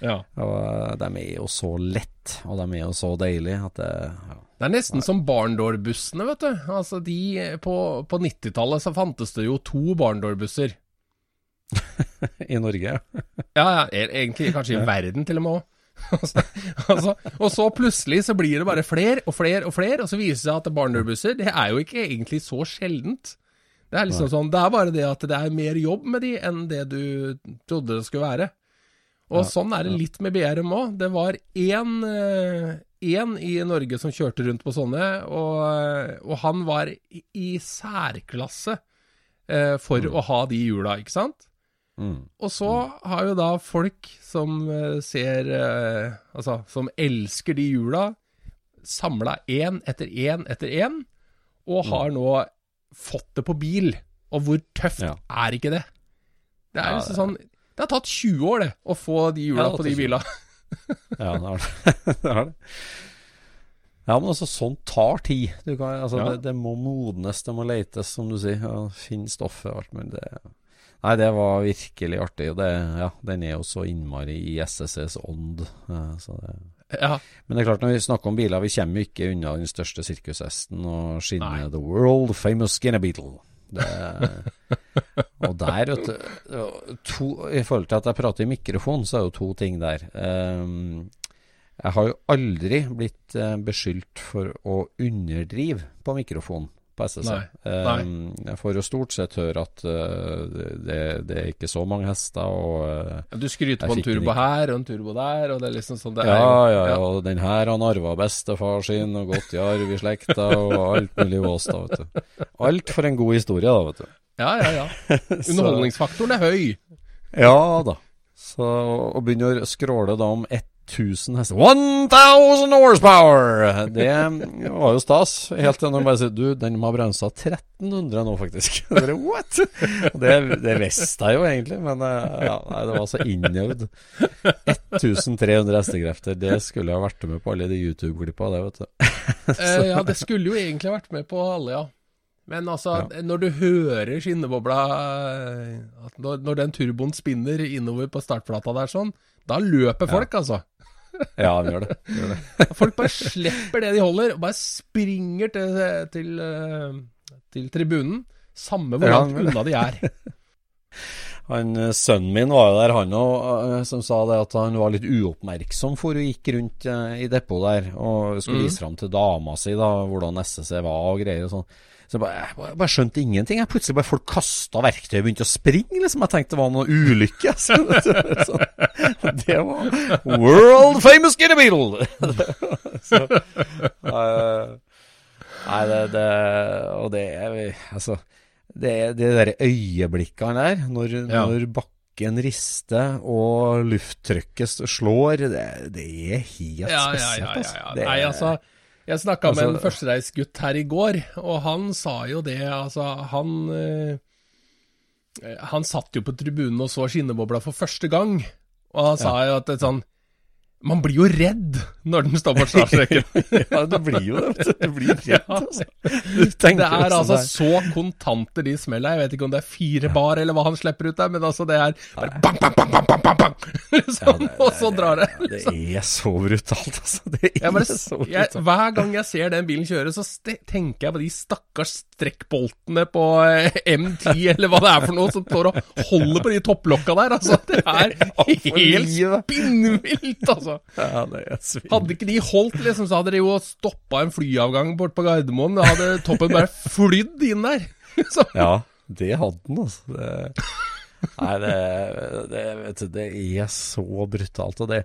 S2: Ja.
S3: Og eh, de er jo så lett, og de er jo så deilige at det ja.
S2: Det er nesten som barndårbussene, vet du. Altså de, på på 90-tallet så fantes det jo to barndårbusser. [laughs]
S3: I Norge.
S2: Ja, ja, ja. egentlig kanskje i verden til og med òg. [laughs] altså, og så plutselig så blir det bare flere og flere og flere, og så viser det seg at barnebusser, det er jo ikke egentlig så sjeldent. Det er liksom sånn, det er bare det at det er mer jobb med de enn det du trodde det skulle være. Og
S3: Ja,
S2: sånn er det litt med BRM òg. Det var én, én i Norge som kjørte rundt på sånne, og, og han var i, i særklasse eh, for å ha de hjula, ikke sant?
S3: Mm.
S2: Og så har jo da folk som eh, ser eh, Altså, som elsker de hjula, samla én etter én etter én, og har nå fått det på bil. Og hvor tøft
S3: Ja.
S2: er ikke det? Det er
S3: Ja,
S2: liksom sånn Det har tatt 20 år, det, å få de hjula
S3: Ja,
S2: på de bilene. [laughs]
S3: Ja, det er det. [laughs] det er det. Ja, men altså, sånt tar tid. Du kan, altså,
S2: Ja.
S3: det, det må modnes, det må letes, som du sier. Ja, Finne stoffet og alt mulig. Det, nei, det var virkelig artig. og Det, ja, den er jo så innmari i SSCs ånd. eh, Så det.
S2: Ja.
S3: Men det er klart, når vi snakker om biler, vi kommer jo ikke unna den største sirkushesten og skinnet The World Famous Skinner Beetle. Det, [laughs] [laughs] og der, vet du to, I forhold til at jeg prater i mikrofon, så er det jo to ting der. Ehm, jeg har jo aldri blitt eh, beskyldt for å underdrive på mikrofon på SSC.
S2: Nei,
S3: Nei. jeg får jo stort sett høre at eh, det, det er ikke så mange hester, og eh,
S2: Du skryter på en turbo her og en turbo der, og det er liksom sånn det er
S3: ja,
S2: jo,
S3: ja, ja, og den her han arva bestefar sin, og gått i arv i slekta, og alt mulig vås, da, vet du. Alt for en god historie, da, vet du.
S2: Ja, ja, ja. [laughs] Underholdningsfaktoren er høy.
S3: Ja da. Så å begynne å skråle da om 1000 hester 1000 horsepower! Det var jo stas. Helt til når de bare sier Du, den må ha bremsa 1300 nå, faktisk. [laughs] What?! Det, det visste jeg jo egentlig, men eh, ja, nei, det var så innøvd. 1300 hestekrefter. Det skulle jeg ha vært med på alle de YouTube-klippa, det, vet du. [laughs]
S2: Eh, ja, det skulle jo egentlig vært med på alle, ja. Men altså, når du hører skinnebobla eh, når, når den turboen spinner innover på startflata der sånn, da løper folk, altså. [laughs]
S3: Ja, de gjør det. Gjør det. [laughs]
S2: Folk bare slipper det de holder, og bare springer til, til, eh, til tribunen. Samme hvor langt
S3: ja,
S2: unna de er. [laughs]
S3: Han, eh, Sønnen min var jo der, han òg, som sa det at han var litt uoppmerksom for hun gikk rundt i depot der og skulle
S2: mm.
S3: vise fram til dama si da, hvordan SSC var og greier og sånn. Så jeg bare, jeg bare- skjønte ingenting. Jeg Plutselig bare folk kasta verktøy og begynte å springe. liksom Jeg tenkte det var noe ulykke. [laughs] Så, så, det var World famous Guinea Beetle! [laughs] så, eh, nei, det, det Og det er Altså det, det der øyeblikkene der, når,
S2: Ja.
S3: når bakken rister og lufttrykket slår, det, det er helt
S2: Ja,
S3: spesielt.
S2: ja, ja,
S3: altså.
S2: ja.
S3: Det
S2: Nei, altså Jeg snakka med en
S3: Altså-
S2: førstereisgutt her i går, og han sa jo det, altså Han øh, Han satt jo på tribunen og så skinnebobla for første gang, og han sa jo at det sånn Man blir jo redd når den står på startstreken. [laughs]
S3: ja, du blir jo det. Du blir redd, altså.
S2: Det er altså
S3: der.
S2: så kontante de smeller. Jeg vet ikke om det er fire bar eller hva han slipper ut der, men altså det er bare bang, bang, bang, bang, bang, bang, liksom, [laughs] og så drar det.
S3: Ja, det er så brutalt, altså. Det er
S2: bare,
S3: så
S2: jeg, hver gang jeg ser den bilen kjøre, så tenker jeg på de stakkars strekkboltene på eh, M10 eller hva det er for noe, som står og holder på de topplokka der. Altså, det er [laughs] helt spinnvilt, altså.
S3: Ja, det er svin.
S2: Hadde ikke de holdt, liksom, så hadde de jo stoppa en flyavgang bort på Gardermoen. Da hadde toppen bare flydd inn der. [laughs] Så,
S3: Ja, det hadde den, altså. Det, nei, det, det, vet du, det er så brutalt. Og det,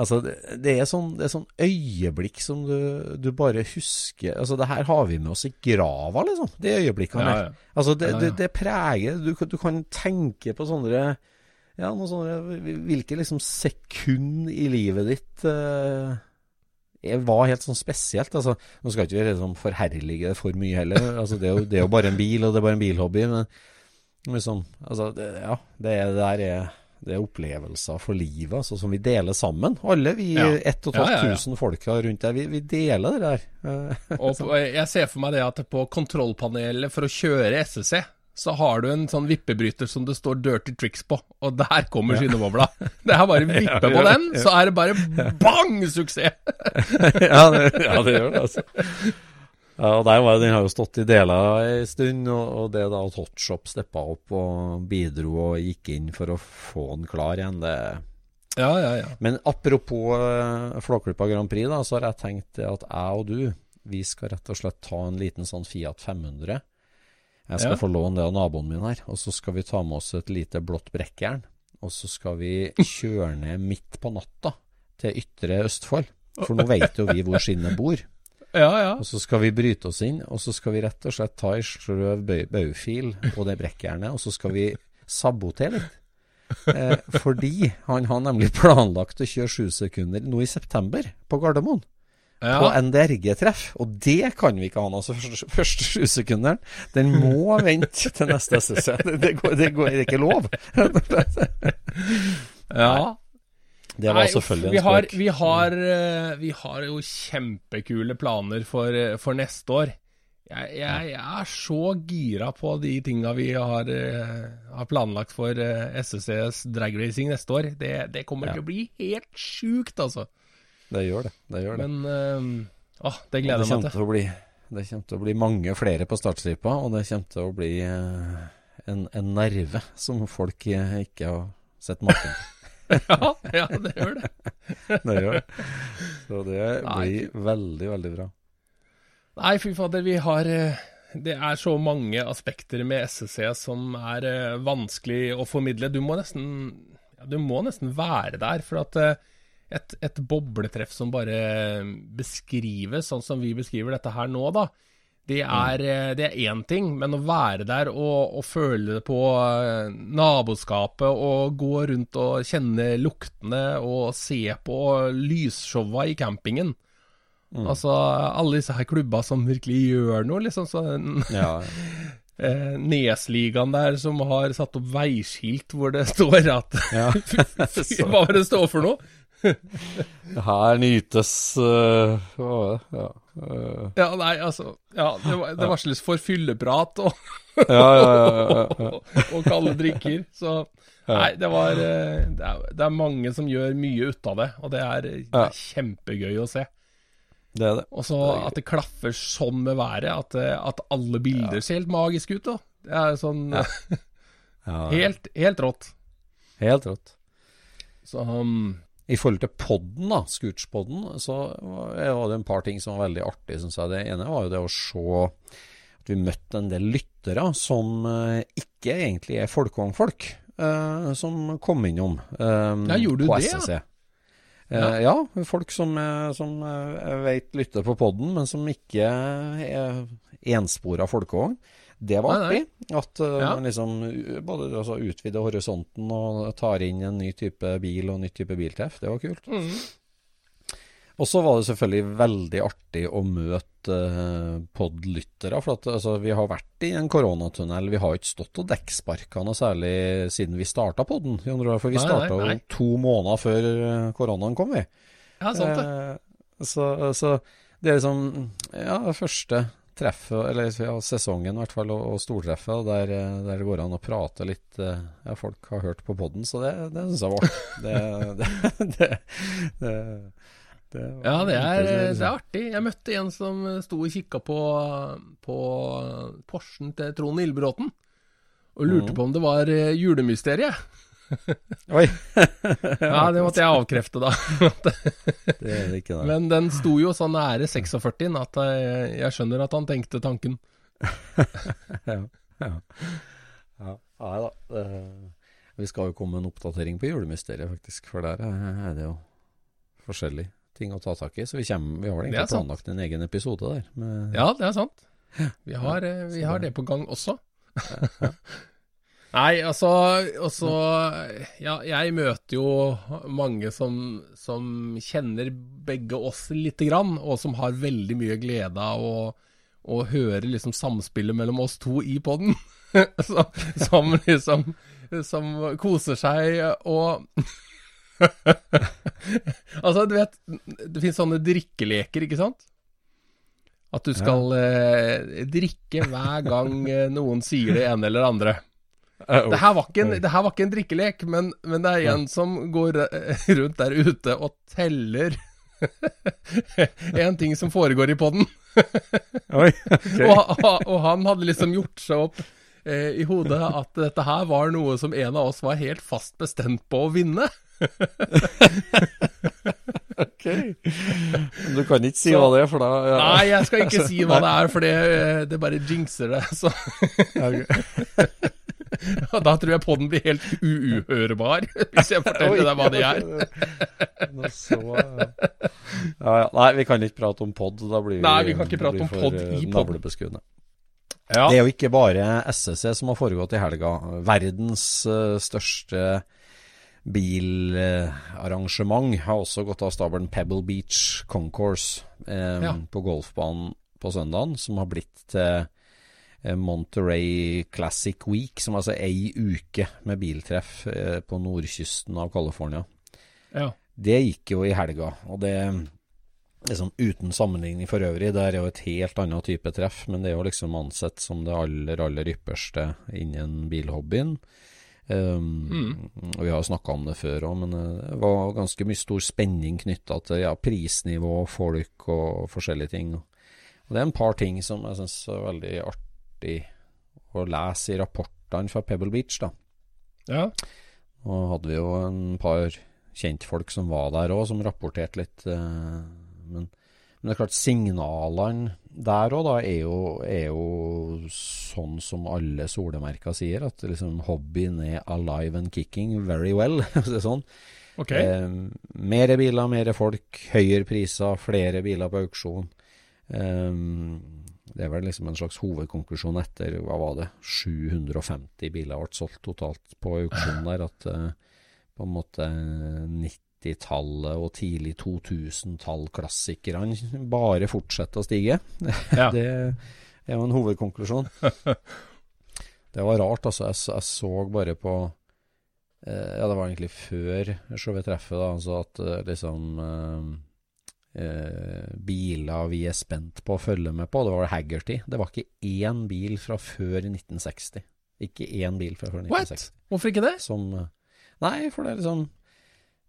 S3: altså, det, det, er sånn, det er sånn øyeblikk som du, du bare husker Altså, det her har vi med oss i grava, liksom. De øyeblikkene
S2: Ja,
S3: der.
S2: ja.
S3: Altså, det,
S2: Ja, ja.
S3: det, det preger du, du kan tenke på sånne Ja, noe sånne Hvilke liksom sekund i livet ditt eh, var helt sånn spesielt. Altså, nå skal ikke vi liksom forherlige det for mye heller. Altså, det, er jo, det er jo bare en bil, og det er bare en bilhobby. Men liksom, altså, det, ja, det, er, det der er det er opplevelser for livet altså, som vi deler sammen. Alle vi
S2: Ja.
S3: 1500
S2: Ja,
S3: folka rundt der, vi, vi deler det der.
S2: Og på, jeg ser for meg det at på kontrollpanelet for å kjøre SSC, så har du en sånn vippebryter som det står 'dirty tricks' på, og der kommer skinnebobla. [laughs] Det er bare å [laughs] vippe på den, så er det bare [laughs] bang suksess!
S3: ja, det, ja, det gjør det, altså. Ja, og der var, Den har jo stått i deler en stund, og, og det da at Hotshop steppa opp og bidro og gikk inn for å få den klar igjen, det
S2: Ja, ja, ja.
S3: Men apropos uh, Flåklypa Grand Prix, da, så har jeg tenkt at jeg og du, vi skal rett og slett ta en liten sånn Fiat 500. Jeg skal
S2: Ja.
S3: få låne det av naboen min her, og så skal vi ta med oss et lite blått brekkjern. Og så skal vi [laughs] kjøre ned midt på natta til Ytre Østfold. For nå vet jo vi hvor skinnet bor. [laughs]
S2: Ja, ja.
S3: Og så skal vi bryte oss inn, og så skal vi rett og slett ta ei sløv bau- baufil på det brekkjernet, og så skal vi sabotere litt. Eh, fordi han har nemlig planlagt å kjøre sju sekunder nå i september på Gardermoen. På
S2: en
S3: NDRG-treff. Og det kan vi ikke ha nå. Så første, første sju sekunderen, den må vente til neste SSC. Det, det, går, det, går, ikke lov. [laughs]
S2: ja.
S3: Det var
S2: Nei,
S3: selvfølgelig
S2: vi
S3: en
S2: har,
S3: spøk.
S2: vi, har, eh, vi har jo kjempekule planer for, eh, for neste år. Jeg, jeg, jeg er så gira på de tinga vi har, eh, har planlagt for SSCs dragracing neste år. Det, det kommer
S3: Ja.
S2: til å bli helt sjukt, altså.
S3: Det gjør det. Det gjør det.
S2: Men uh, åh, det
S3: det
S2: gleder jeg meg til.
S3: bli Det kommer til å bli mange flere på startstripa, og det kommer til å bli eh, en, en nerve som folk eh, ikke har sett maken til. [laughs]
S2: ja, ja, det gjør det. [laughs]
S3: Det gjør det. Så det
S2: Nei,
S3: blir veldig, veldig bra.
S2: Nei, fy fader, vi har eh, Det er så mange aspekter med SSC som er eh, vanskelig å formidle. Du må nesten ja, Du må nesten være der, for at eh, et, et bobletreff som bare beskrives sånn som vi beskriver dette her nå, da. Det er, eh, det er én ting, men å være der og, og føle på eh, naboskapet og gå rundt og kjenne luktene og se på lysshowa i campingen Altså alle disse her klubba som virkelig gjør noe, liksom. Så,
S3: Ja, [laughs]
S2: eh, Nesligaen der som har satt opp veiskilt hvor det [laughs] står at
S3: ja. [laughs]
S2: Hva var det det står for noe?
S3: Her nytes uh? Ja. uh.
S2: Ja, nei, altså ja, Det, var, det varsles for fylleprat og,
S3: ja, ja, ja, ja, ja. [laughs]
S2: og kalde drikker. Så nei, det var eh, det er, det er mange som gjør mye ut av det, og det er, det er kjempegøy å se.
S3: Det er det.
S2: Og så at det klaffer sånn med været, at, at alle bilder ser helt magisk ut. da Det er sånn [laughs] helt, helt rått.
S3: Helt rått.
S2: Så um,
S3: I forhold til podden, da, Scootspodden, så var det en par ting som var veldig artig, syns jeg. Det ene var jo det å se at vi møtte en del lyttere som eh, ikke egentlig er folkevognfolk, eh, som kom innom eh,
S2: Ja, gjorde du
S3: på
S2: det, ja?
S3: SSC. Eh, ja, folk som, som jeg vet lytter på podden, men som ikke er enspora folkevogn. Det var artig. At uh,
S2: Ja.
S3: man liksom både altså, utvider horisonten og tar inn en ny type bil og en ny type biltreff. Det var kult.
S2: mm.
S3: Og så var det selvfølgelig veldig artig å møte uh, podlyttere. For at, altså, vi har vært i en koronatunnel. Vi har ikke stått og dekksparka noe særlig siden vi starta podden. For vi starta jo to måneder før eh, koronaen kom, vi.
S2: Ja, sant det. Uh,
S3: så, så, det er liksom Ja, det første treffet, eller ja, sesongen i hvert fall, og, og stortreffet, der, der, det går an å prate litt Ja, folk har hørt på podden, så det, det syns jeg var artig. det, [laughs] det, det
S2: ja, det er, det er, artig. Jeg møtte en som sto og kikka på, på Porschen til Trond Ildbråten, og lurte mm. på om det var eh, julemysteriet.
S3: Oi! [laughs]
S2: ja, det måtte jeg avkrefte, da. [laughs]
S3: det er det ikke, da.
S2: Men den sto jo så nære 46 at jeg, jeg skjønner at han tenkte tanken. [laughs]
S3: ja. ja. ja. Nei da. Vi skal jo komme med en oppdatering på julemysteriet, faktisk. For der er det jo forskjellig ting å ta tak i. Så vi, kommer, vi har vel egentlig planlagt en egen episode der.
S2: Med... Ja, det er sant. Vi har, eh, vi har det på gang også. Nei, altså også, Ja, jeg møter jo mange som, som kjenner begge oss lite grann, og som har veldig mye glede av å, å høre liksom samspillet mellom oss to i poden. [laughs] som liksom Som koser seg og [laughs] altså, du vet, det finnes sånne drikkeleker, ikke sant? At du skal ja. eh, drikke hver gang eh, noen sier det ene eller det andre. Det her en, det her var ikke en drikkelek, men, men det er en som går eh, [laughs] rundt der ute og teller [laughs] en ting som foregår i poden. [laughs] okay. og, og, han hadde liksom gjort seg opp eh, i hodet at dette her var noe som en av oss var helt fast bestemt på å vinne
S3: ok. Du kan ikke si så, hva det er, for da
S2: ja. Nei, jeg skal ikke si hva det er, for det, det bare jinxer det. Så. [laughs] da tror jeg podden blir helt uhørbar, hvis jeg forteller deg hva det er. [laughs]
S3: så, ja, ja. Nei, vi kan ikke prate om pod. Da blir vi,
S2: Nei, vi kan ikke prate om pod i
S3: eh, pod. Ja. Det er jo ikke bare SSC som har foregått i helga. Verdens uh, største bilarrangement har også gått av stabelen Pebble Beach Concourse eh, ja. på golfbanen på søndagen, som har blitt til eh, Monterey Classic Week, som altså er ei uke med biltreff eh, på nordkysten av California.
S2: Ja.
S3: Det gikk jo i helga, og det liksom uten sammenligning for øvrig, det er jo et helt annet type treff, men det er jo liksom ansett som det aller, aller ypperste innen bilhobbyen. Um, mm. Vi har snakka om det før òg, men eh, det var ganske mye stor spenning knytta til ja, prisnivå, folk og forskjellige ting. Og det er en par ting som jeg syns er veldig artig å lese i rapportene fra Pebble Beach. da.
S2: Ja.
S3: Og hadde vi jo en par kjentfolk som var der òg, som rapporterte litt. Uh, men men det er klart, signalene der òg, da, er jo, er jo, sånn som alle solemerker sier, at liksom hobbyen er alive and kicking very well. [laughs] det er sånn.
S2: Okay. Eh,
S3: mere biler, mer folk, høyere priser, flere biler på auksjon. Eh, det er vel liksom en slags hovedkonklusjon etter hva var det, 750 biler ble solgt totalt på auksjonen der. At eh, på en måte 90 90-tallet og tidlig 2000-tall-klassikerne bare fortsetter å stige. [laughs] Ja. det er jo en hovedkonklusjon. [laughs] det var rart, altså. Jeg, jeg så bare på eh, Ja, det var egentlig før vi treffet, da. Altså at eh, liksom eh, Biler vi er spent på å følge med på. Det var Haggerty. Det var ikke én bil fra før 1960. Ikke én bil fra før 1960. What?
S2: Hvorfor ikke det?
S3: Som, eh, nei, for det er liksom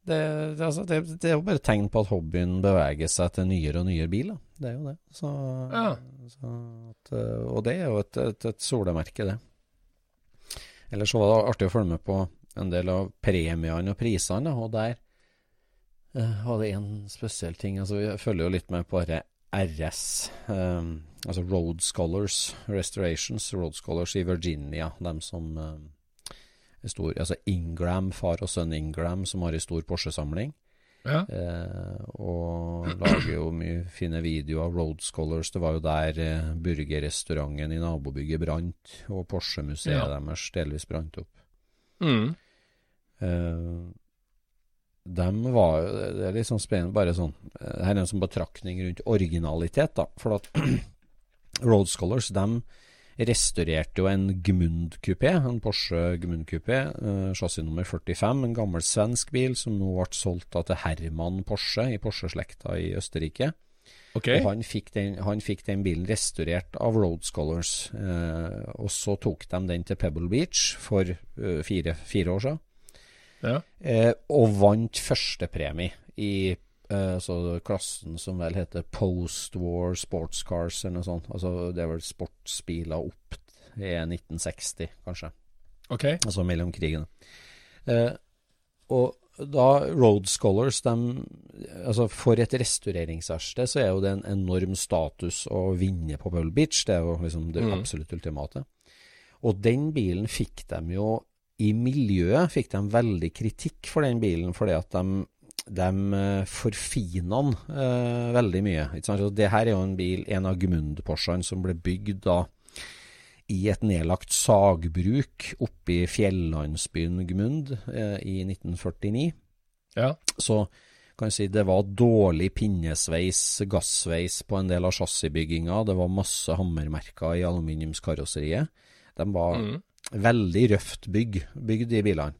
S3: det, det, altså, det, det, er jo bare tegn på at hobbyen beveger seg til nyere og nyere biler. Det er jo det. Så,
S2: ja.
S3: så at, eh, og det er jo et, et, et solemerke, det. Ellers så var det artig å følge med på en del av premiene og prisene, og der var det en spesiell ting. Altså, vi følger jo litt med på RS, um, eh, altså Road Scholars Restorations, Road Scholars i Virginia, dem som um, stor, altså Ingram, far og sønn Ingram, som har en stor Porsche-samling.
S2: Ja.
S3: Eh, og lager jo mye fine videoer av Road Scholars. Det var jo der eh, burgerrestauranten i nabobygget brant, og Porsche-museet ja. deres delvis brant opp.
S2: Mm.
S3: Eh, de var Det er litt sånn spennende, bare sånn Her er en sånn betraktning rundt originalitet, da. For at [clears throat] Road Scholars, de restaurerte jo en Gmund-kupé, en Porsche Gmund-kupé, eh, chassis nummer 45, en gammel svensk bil som nå ble solgt til Herman Porsche i Porsche-slekta i Østerrike.
S2: Okay.
S3: Og han fikk, den, han fikk, den, bilen restaurert av Road Scholars, eh, og så tok de den til Pebble Beach for eh, fire, fire, år siden.
S2: Ja.
S3: Eh, og vant førstepremie i så klassen som vel heter Post-War Sports Cars eller noe sånt. Altså det er vel sportsbiler opp i 1960, kanskje.
S2: Ok.
S3: Altså mellom krigene. Uh, og da Road Scholars de, altså For et restaureringsverksted så er jo det en enorm status å vinne på Pebble Beach. Det er jo liksom det mm. absolutt ultimate. Og den bilen fikk de jo I miljøet fikk de veldig kritikk for den bilen, fordi at de de forfina den eh, veldig mye. det her er jo en bil, en av Gmund-Porschene som ble bygd da i et nedlagt sagbruk oppe i fjellandsbyen Gmund eh, i 1949.
S2: Ja.
S3: Så kan si det var dårlig pinnesveis, gassveis på en del av chassisbygginga. Det var masse hammermerker i aluminiumskarosseriet. De var mm. Veldig røft bygg, bygd, de bilene.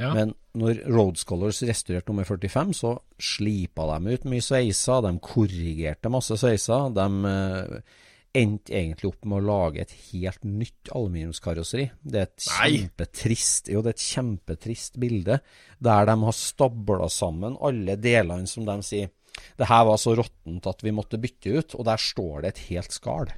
S2: Ja.
S3: Men når Road Scholars restaurerte nummer 45, så slipa de ut mye sveiser. De korrigerte masse sveiser. De eh, endte egentlig opp med å lage et helt nytt aluminiumskarosseri. Det er et kjempetrist Jo, det er et kjempetrist bilde der de har stabla sammen alle delene som de sier det her var så råttent at vi måtte bytte ut, og der står det et helt skall.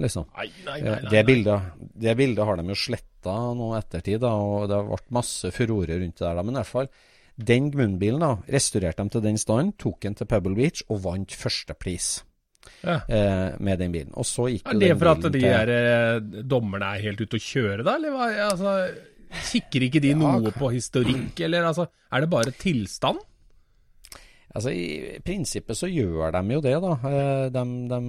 S3: Liksom.
S2: Nei, nei, nei,
S3: det, bildet, det bildet har de jo slett sletta nå ettertid, da, og det har vært masse furore rundt det der. Da. Men i hvert fall, den Gmund-bilen da, restaurerte de til den standen, tok den til Pebble Beach og vant førstepris.
S2: Ja.
S3: Eh, med den bilen. Og så gikk
S2: Er det for at de der til... dommerne er helt ute å kjøre, da? Eller hva? Altså, kikker ikke de noe på historikk, eller altså, er det bare tilstand?
S3: Altså, I prinsippet så gjør de jo det, da. Eh, de, de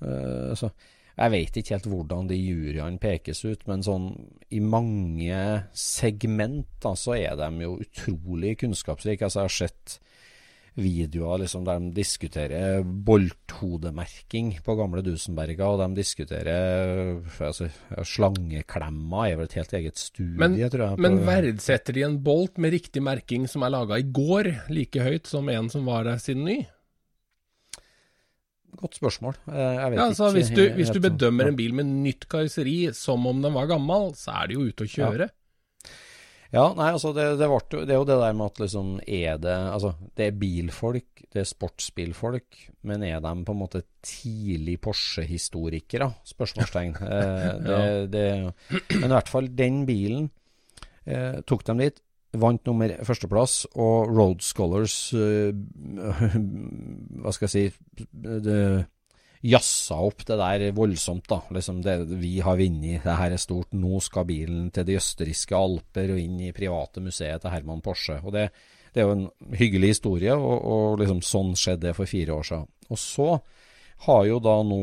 S3: eh, altså, jeg vet ikke helt hvordan de juryene pekes ut, men sånn i mange segment så er de jo utrolig kunnskapsrike. Altså, jeg har sett videoer liksom, der de diskuterer bolthodemerking på gamle Dusenberga, og de diskuterer altså, slangeklemmer er vel et helt eget studie,
S2: men,
S3: tror jeg.
S2: Men verdsetter de en bolt med riktig merking som er laga i går, like høyt som en som var der siden ny?
S3: Godt spørsmål. Eh,
S2: ja, altså. Hvis du, hvis du bedømmer en bil med nytt karosseri som om den var gammel, så er det jo ute å kjøre.
S3: Ja. Ja, nei, altså det, det, ble, det, er jo det der med at liksom er det Altså, det er bilfolk, det er sportsbilfolk, men er de på en måte tidlig Porsche-historikere? Spørsmålstegn. [laughs] eh, det, det, men i hvert fall, den bilen eh, tok dem dit vant nummer førsteplass, og Road Scholars uh, [laughs] Hva skal jeg si det, Jazza opp det der voldsomt, da. Liksom det, vi har vunnet, det her er stort. Nå skal bilen til de østerrikske alper og inn i private museet til Herman Porsche. Og det, det er jo en hyggelig historie, og, og liksom sånn skjedde det for fire år siden. Og så har jo da nå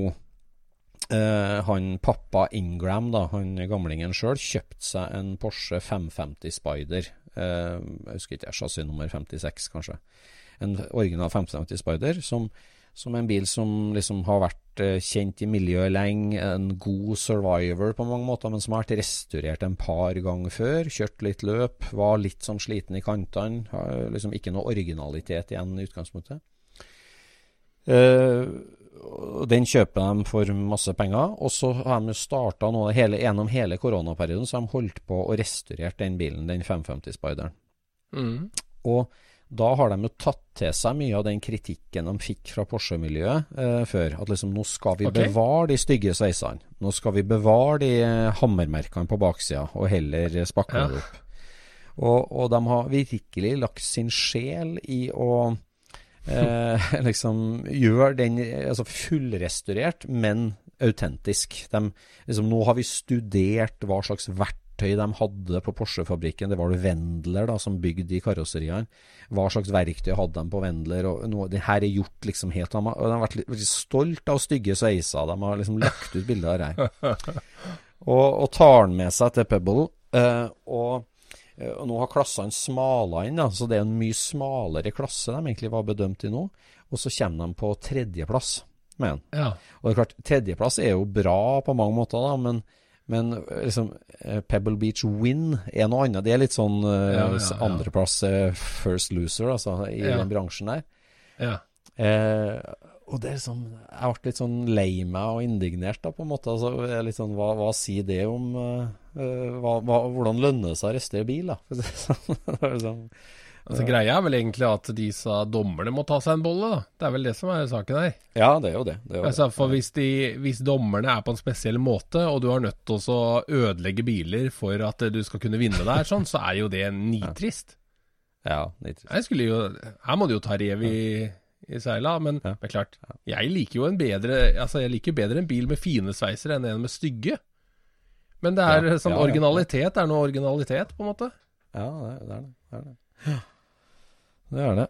S3: eh, han pappa Ingram, da, han gamlingen sjøl, kjøpt seg en Porsche 550 Spider jeg husker ikke, chassis nummer 56, kanskje. En original 550 Spider, som, som en bil som liksom har vært uh, kjent i miljøet lenge. En god survivor på mange måter, men som har vært restaurert en par ganger før. Kjørt litt løp, var litt sånn sliten i kantene. Liksom ikke noe originalitet igjen i utgangspunktet. Uh, den kjøper de for masse penger. Og så har de starta nå hele, gjennom hele koronaperioden, så har de holdt på å restaurert den bilen, den 550 Spideren.
S2: Mm.
S3: Og da har de jo tatt til seg mye av den kritikken de fikk fra Porsche-miljøet eh, før. At liksom nå skal vi okay. bevare de stygge sveisene. Nå skal vi bevare de hammermerkene på baksida, og heller spakle det opp. Og, og de har virkelig lagt sin sjel i å eh, [laughs] liksom gjør den altså fullrestaurert, men autentisk. De, liksom, nå har vi studert hva slags verktøy de hadde på Porsche-fabrikken. Det var det Wendler da, som bygde de karosseriene. Hva slags verktøy hadde de på Wendler? og noe, Det her er gjort liksom helt De har, vært litt, stolt av stygge sveiser. De har liksom lagt ut bilder av det her. [laughs] Og, og tar den med seg til Pebble. Eh, og Og nå har klassene smala inn, da, så det er en mye smalere klasse de egentlig var bedømt i nå. Og så kommer de på tredjeplass med den.
S2: Ja.
S3: Og det er klart, tredjeplass er jo bra på mange måter, da, men, men eh, liksom, eh, Pebble Beach win er noe annet. Det er litt sånn uh,
S2: Ja, ja,
S3: andreplass uh, first loser, altså, i den bransjen der.
S2: ja.
S3: Eh, og det er liksom Jeg ble litt sånn lei meg og indignert, da, på en måte. Altså, litt sånn, hva, hva sier det om eh, eh, hva, hva, Hvordan lønner det seg å arrestere bil, da? [laughs] Sånn. [laughs] Er liksom,
S2: Altså, greia er vel egentlig at disse dommerne må ta seg en bolle, da. Det er vel det som er saken her.
S3: ja, det er jo det. det, er jo
S2: Altså, for hvis, de, hvis dommerne er på en spesiell måte, og du har nødt til å ødelegge biler for at du skal kunne vinne der, sånn, så er jo det [laughs] nitrist.
S3: Ja, nitrist.
S2: Jeg skulle jo, her må du jo ta rev i, i seila, men,
S3: Ja.
S2: er klart, jeg liker jo en bedre Altså, jeg liker bedre en bil med fine sveiser enn en med stygge. Men det er
S3: Ja,
S2: sånn
S3: ja, ja.
S2: originalitet det er noe originalitet, på en måte.
S3: Ja, det, det er det. Det er det. Det er det.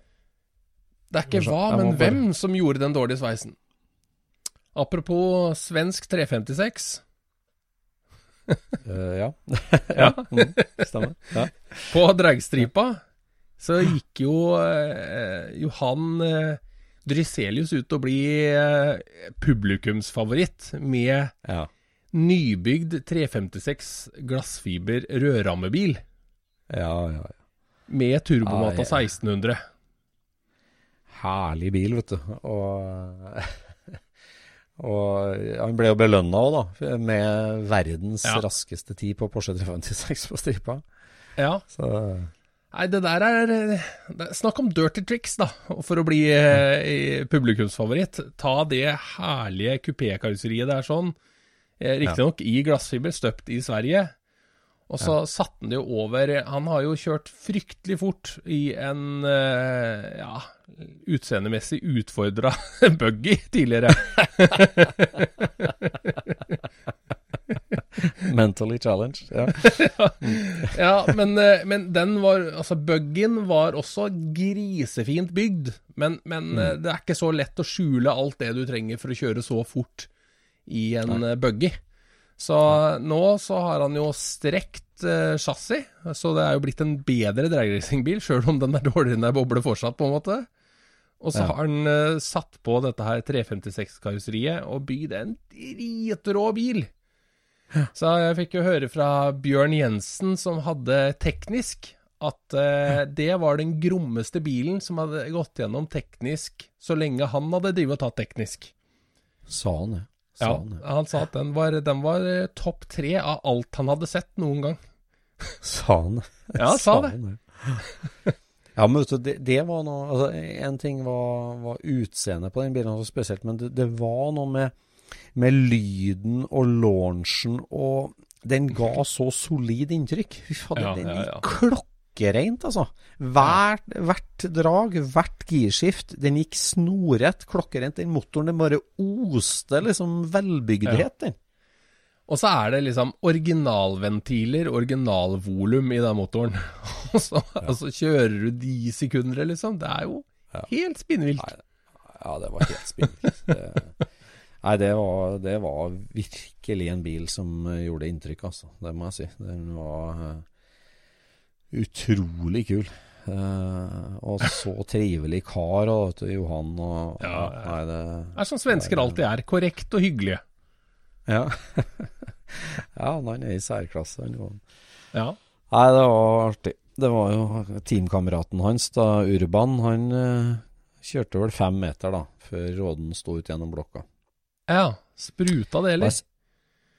S2: Det er ikke hva, men hvem som gjorde den dårlige sveisen. Apropos svensk 356.
S3: uh, [laughs] ja.
S2: Ja.
S3: Mm, stemmer. Ja.
S2: På dragstripa så gikk jo eh, Johan eh, Dryselius ut og bli eh, publikumsfavoritt med
S3: ja.
S2: nybygd 356 glassfiber rødrammebil
S3: Ja, ja, ja.
S2: med turbomata
S3: Ah, ja.
S2: 1600.
S3: Herlig bil, vet du. Og, [laughs] og han ble jo belønna òg, da. Med verdens
S2: Ja.
S3: raskeste tid på Porsche 356 på stripa.
S2: Ja.
S3: Så
S2: Nei, det der er, Snakk om dirty tricks, da, for å bli eh, publikumsfavoritt. Ta det herlige kupékarosseriet der sånn, eh, riktignok i glassfiber, støpt i Sverige. Og så satte han det jo over Han har jo kjørt fryktelig fort i en eh, ja, utseendemessig utfordra [laughs] buggy tidligere. [laughs] [laughs]
S3: mentally challenged. Ja. [laughs]
S2: Ja, men, eh, men den var Altså, buggen var også grisefint bygd. Men, men mm. det er ikke så lett å skjule alt det du trenger for å kjøre så fort i en Nei. buggy. Så nå så har han jo strekt eh, chassis, så det er jo blitt en bedre dragracingbil, sjøl om den er dårligere enn ei boble fortsatt, på en måte. Og så
S3: Ja.
S2: har han eh, satt på dette her 356-karosseriet og bygd en dritrå bil. Så jeg fikk jo høre fra Bjørn Jensen, som hadde teknisk, at eh, det var den grommeste bilen som hadde gått gjennom teknisk så lenge han hadde drevet og tatt teknisk.
S3: Sa han det. Sa
S2: Ja,
S3: han det.
S2: han sa at den var, den var eh, topp tre av alt han hadde sett noen gang. [laughs]
S3: Sa han.
S2: Ja, han sa det.
S3: det. [laughs] Ja, men vet du, det, det var noe altså, En ting var, var utseendet på den bilen, altså spesielt, men det, det var noe med, med lyden og launchen og Den ga så solid inntrykk. Fy fader,
S2: Ja,
S3: den gikk
S2: ja.
S3: klokkereint, altså. Hvert, hvert drag, hvert girskift, den gikk snorrett, klokkereint. Den motoren, den bare oste liksom velbygdhet, den.
S2: Og så er det liksom originalventiler, originalvolum i den motoren. [laughs] Og så, og så kjører du de sekundene, liksom. Det er jo
S3: Ja.
S2: helt spinnvilt.
S3: Ja, det var helt spinnvilt. [laughs] Nei, det var, det var virkelig en bil som eh, gjorde inntrykk, altså. Det må jeg si. Den var eh, utrolig kul. Uh, og så [laughs] trivelig kar, og, vet du, Johan og
S2: Ja, ja.
S3: Nei, det
S2: Det er som svensker alltid er. Korrekt og hyggelige.
S3: Ja. [laughs] ja, han er i særklasse, han.
S2: Ja.
S3: Nei, det var artig. Det var jo teamkameraten hans, da, Urban, han uh, kjørte vel fem meter, da, før Råden sto ut gjennom blokka.
S2: Ja. Spruta det, eller?
S3: Jeg,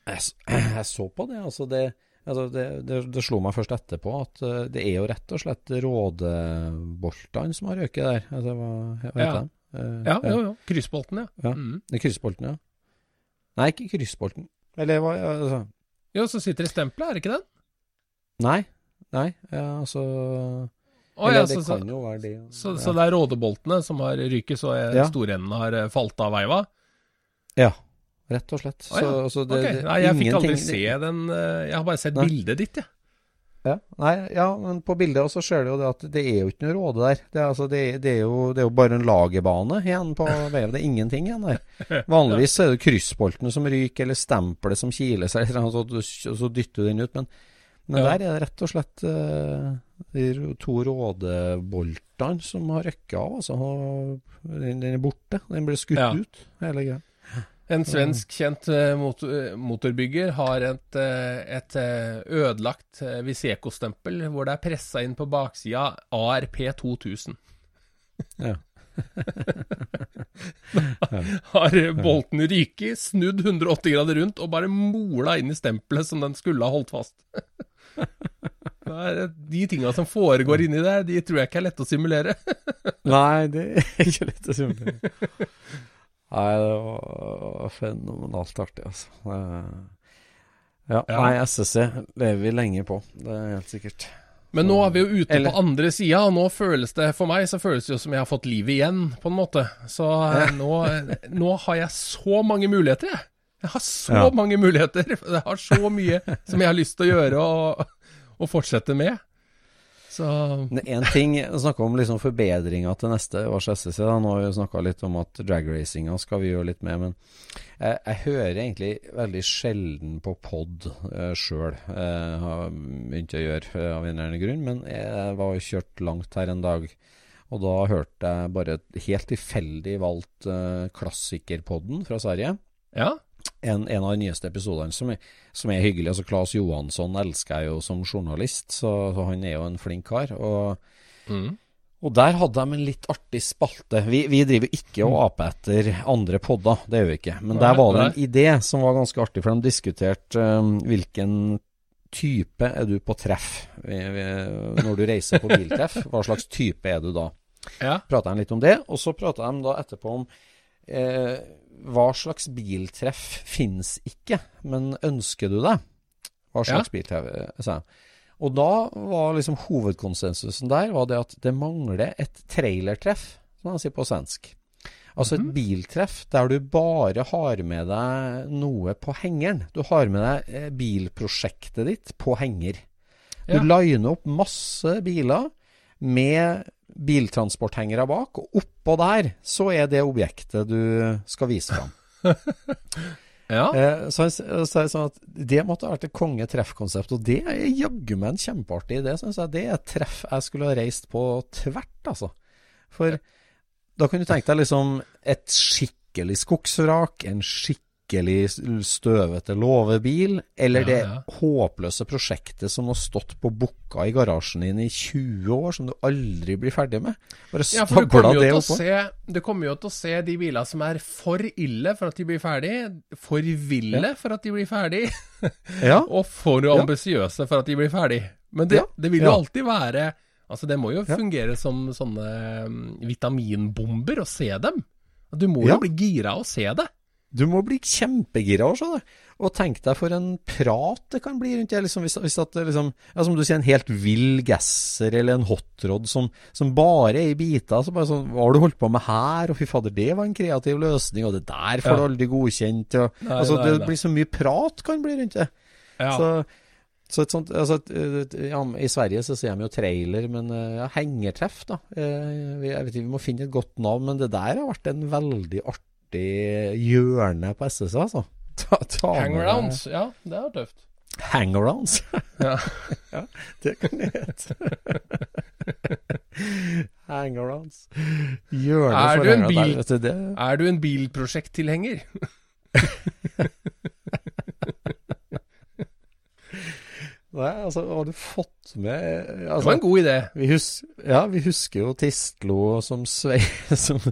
S3: jeg, [clears throat] jeg så på det, altså det, altså det, det, det slo meg først etterpå at eh, det er jo rett og slett rådeboltene som har røket der. Altså, hva, hva heter
S2: Ja.
S3: de? Uh,
S2: Ja, ja, ja. Kryssbolten, ja.
S3: Ja.
S2: Mm.
S3: Det er kryssbolten, ja. Nei, ikke kryssbolten. Eller hva altså,
S2: Jo, så sitter det i stempelet, er det ikke den?
S3: Nei. Nei, ja, altså
S2: Å,
S3: Eller
S2: ja,
S3: det
S2: så, så,
S3: kan jo være det.
S2: så,
S3: ja.
S2: så det er rådeboltene som har ryket, så storenden har eh, falt av veiva?
S3: Ja, rett og slett.
S2: Ah, ja.
S3: Så, så det,
S2: Ok, Nei, jeg fikk aldri se den. eh, Jeg har bare sett
S3: Nei.
S2: bildet ditt, jeg.
S3: Ja, nei, ja, men på bildet også ser du jo det at det er jo ikke noe råde der. Det er, altså, det, det, er jo, det er jo bare en lagerbane igjen på veien. Det er ingenting igjen der. [laughs] Vanligvis er det kryssboltene som ryker, eller stempelet som kiler seg, [laughs] og så dytter du den ut. Men, Men
S2: Ja.
S3: der er det rett og slett uh, de to rådeboltene som har røkket av. Altså, den, den er borte. Den ble skutt
S2: Ja.
S3: ut, hele greia.
S2: En svensk kjent eh, motor, eh, motorbygger har et, eh, et ødelagt Viseco-stempel hvor det er pressa inn på baksida ARP 2000. [laughs]
S3: Ja.
S2: Har bolten ryket, snudd 180 grader rundt og bare mola inn i stempelet som den skulle ha holdt fast. [laughs] De tinga som foregår inni der, de tror jeg ikke er lette å simulere.
S3: Nei, det er ikke lett å simulere. [laughs] Nei, det var fenomenalt artig, altså. Det- Ja,
S2: Ja.
S3: Nei, SSC lever vi lenge på, det er helt sikkert.
S2: Men nå er vi jo ute
S3: Eller-
S2: på andre sida, og nå føles det for meg så føles det jo som jeg har fått livet igjen, på en måte. Så ja. nå, nå har jeg så mange muligheter, jeg. Jeg har så
S3: Ja.
S2: mange muligheter. [laughs] Jeg har så mye som jeg har lyst til å gjøre og, og fortsette med. Så
S3: En ting, snakke om liksom forbedringa til neste års SSC. Da. Nå har vi snakka litt om at dragracinga skal vi gjøre litt med, men jeg, jeg hører egentlig veldig sjelden på pod eh, sjøl. Eh, har begynt å gjøre eh, av en eller annen grunn, men jeg var kjørt langt her en dag. Og da hørte jeg bare helt tilfeldig valgt eh, klassikerpodden fra Sverige.
S2: ja.
S3: En, en av de nyeste episodene som som er hyggelig. Altså Claes Johansson elsker jeg jo som journalist, så, så han er jo en flink kar. Og,
S2: Mm.
S3: og der hadde de en litt artig spalte. Vi, vi driver ikke og aper etter andre podder, det gjør vi ikke. Men der var det en idé som var ganske artig, for de diskuterte um, hvilken type er du på treff når du reiser på biltreff. Hva slags type er du da?
S2: ja.
S3: Prata de litt om det, og så prata de da etterpå om eh, hva slags biltreff finnes ikke, men ønsker du det? Hva slags biltreff, eh, jeg. Og da var liksom hovedkonsensusen der var det at det mangler et trailertreff, som man sier på svensk. Altså et biltreff der du bare har med deg noe på hengeren. Du har med deg eh, bilprosjektet ditt på henger. Du
S2: Ja.
S3: liner opp masse biler med biltransporthengere bak, og oppå der så er det objektet du skal vise fram. [laughs]
S2: ja.
S3: Eh, så, så er det sånn at Det måtte vært et konge-treff-konsept, og det er jaggu meg en kjempeartig idé. syns jeg. Det er et treff jeg skulle ha reist på tvert, altså. For da kan du tenke deg liksom et skikkelig skogsvrak, en skikkelig støvete låvebil, eller
S2: Ja,
S3: det
S2: ja.
S3: håpløse prosjektet som har stått på bukka i garasjen din i 20 år, som du aldri blir ferdig med. Bare stabla
S2: ja,
S3: det oppå.
S2: se, du kommer jo til å se de bilene som er for ille for at de blir ferdig, for ville for at de blir ferdig, [laughs]
S3: Ja,
S2: og for ambisiøse for at de blir ferdig. Men det, det vil jo alltid være Altså, det må jo fungere som sånne mm, vitaminbomber å se dem. Du må jo bli gira av å se det.
S3: Du må bli kjempegira òg, skjønner du. Og tenk deg for en prat det kan bli rundt det. Liksom, hvis, hvis at liksom, ja, som du sier, en helt vill gasser eller en hotrod som, som bare er i biter. Så bare sånn, Hva har du holdt på med her? Og fy fader, det var en kreativ løsning. Og det der får
S2: Ja.
S3: du aldri godkjent. Og,
S2: Nei,
S3: altså,
S2: nei,
S3: det
S2: nei.
S3: blir så mye prat kan bli rundt det.
S2: Ja.
S3: Så, så et sånt, altså, et, ja, I Sverige så sier de jo trailer, men eh, ja, hengertreff, da. Eh, vi, jeg vet ikke, vi må finne et godt navn, men det der har vært en veldig artig hjørne på SSA, altså. [laughs] Ta, ta
S2: Hangarounds. Ja, det er tøft.
S3: Hangarounds. [laughs]
S2: Ja. [laughs]
S3: ja, det kan det hete. Hangarounds. Hjørne
S2: Er
S3: for?
S2: Er du en bilprosjekttilhenger?
S3: Nei, altså, har du fått med
S2: Det
S3: altså,
S2: var en god idé.
S3: Vi, hus ja, vi husker jo Tistlo som, svei [laughs] som,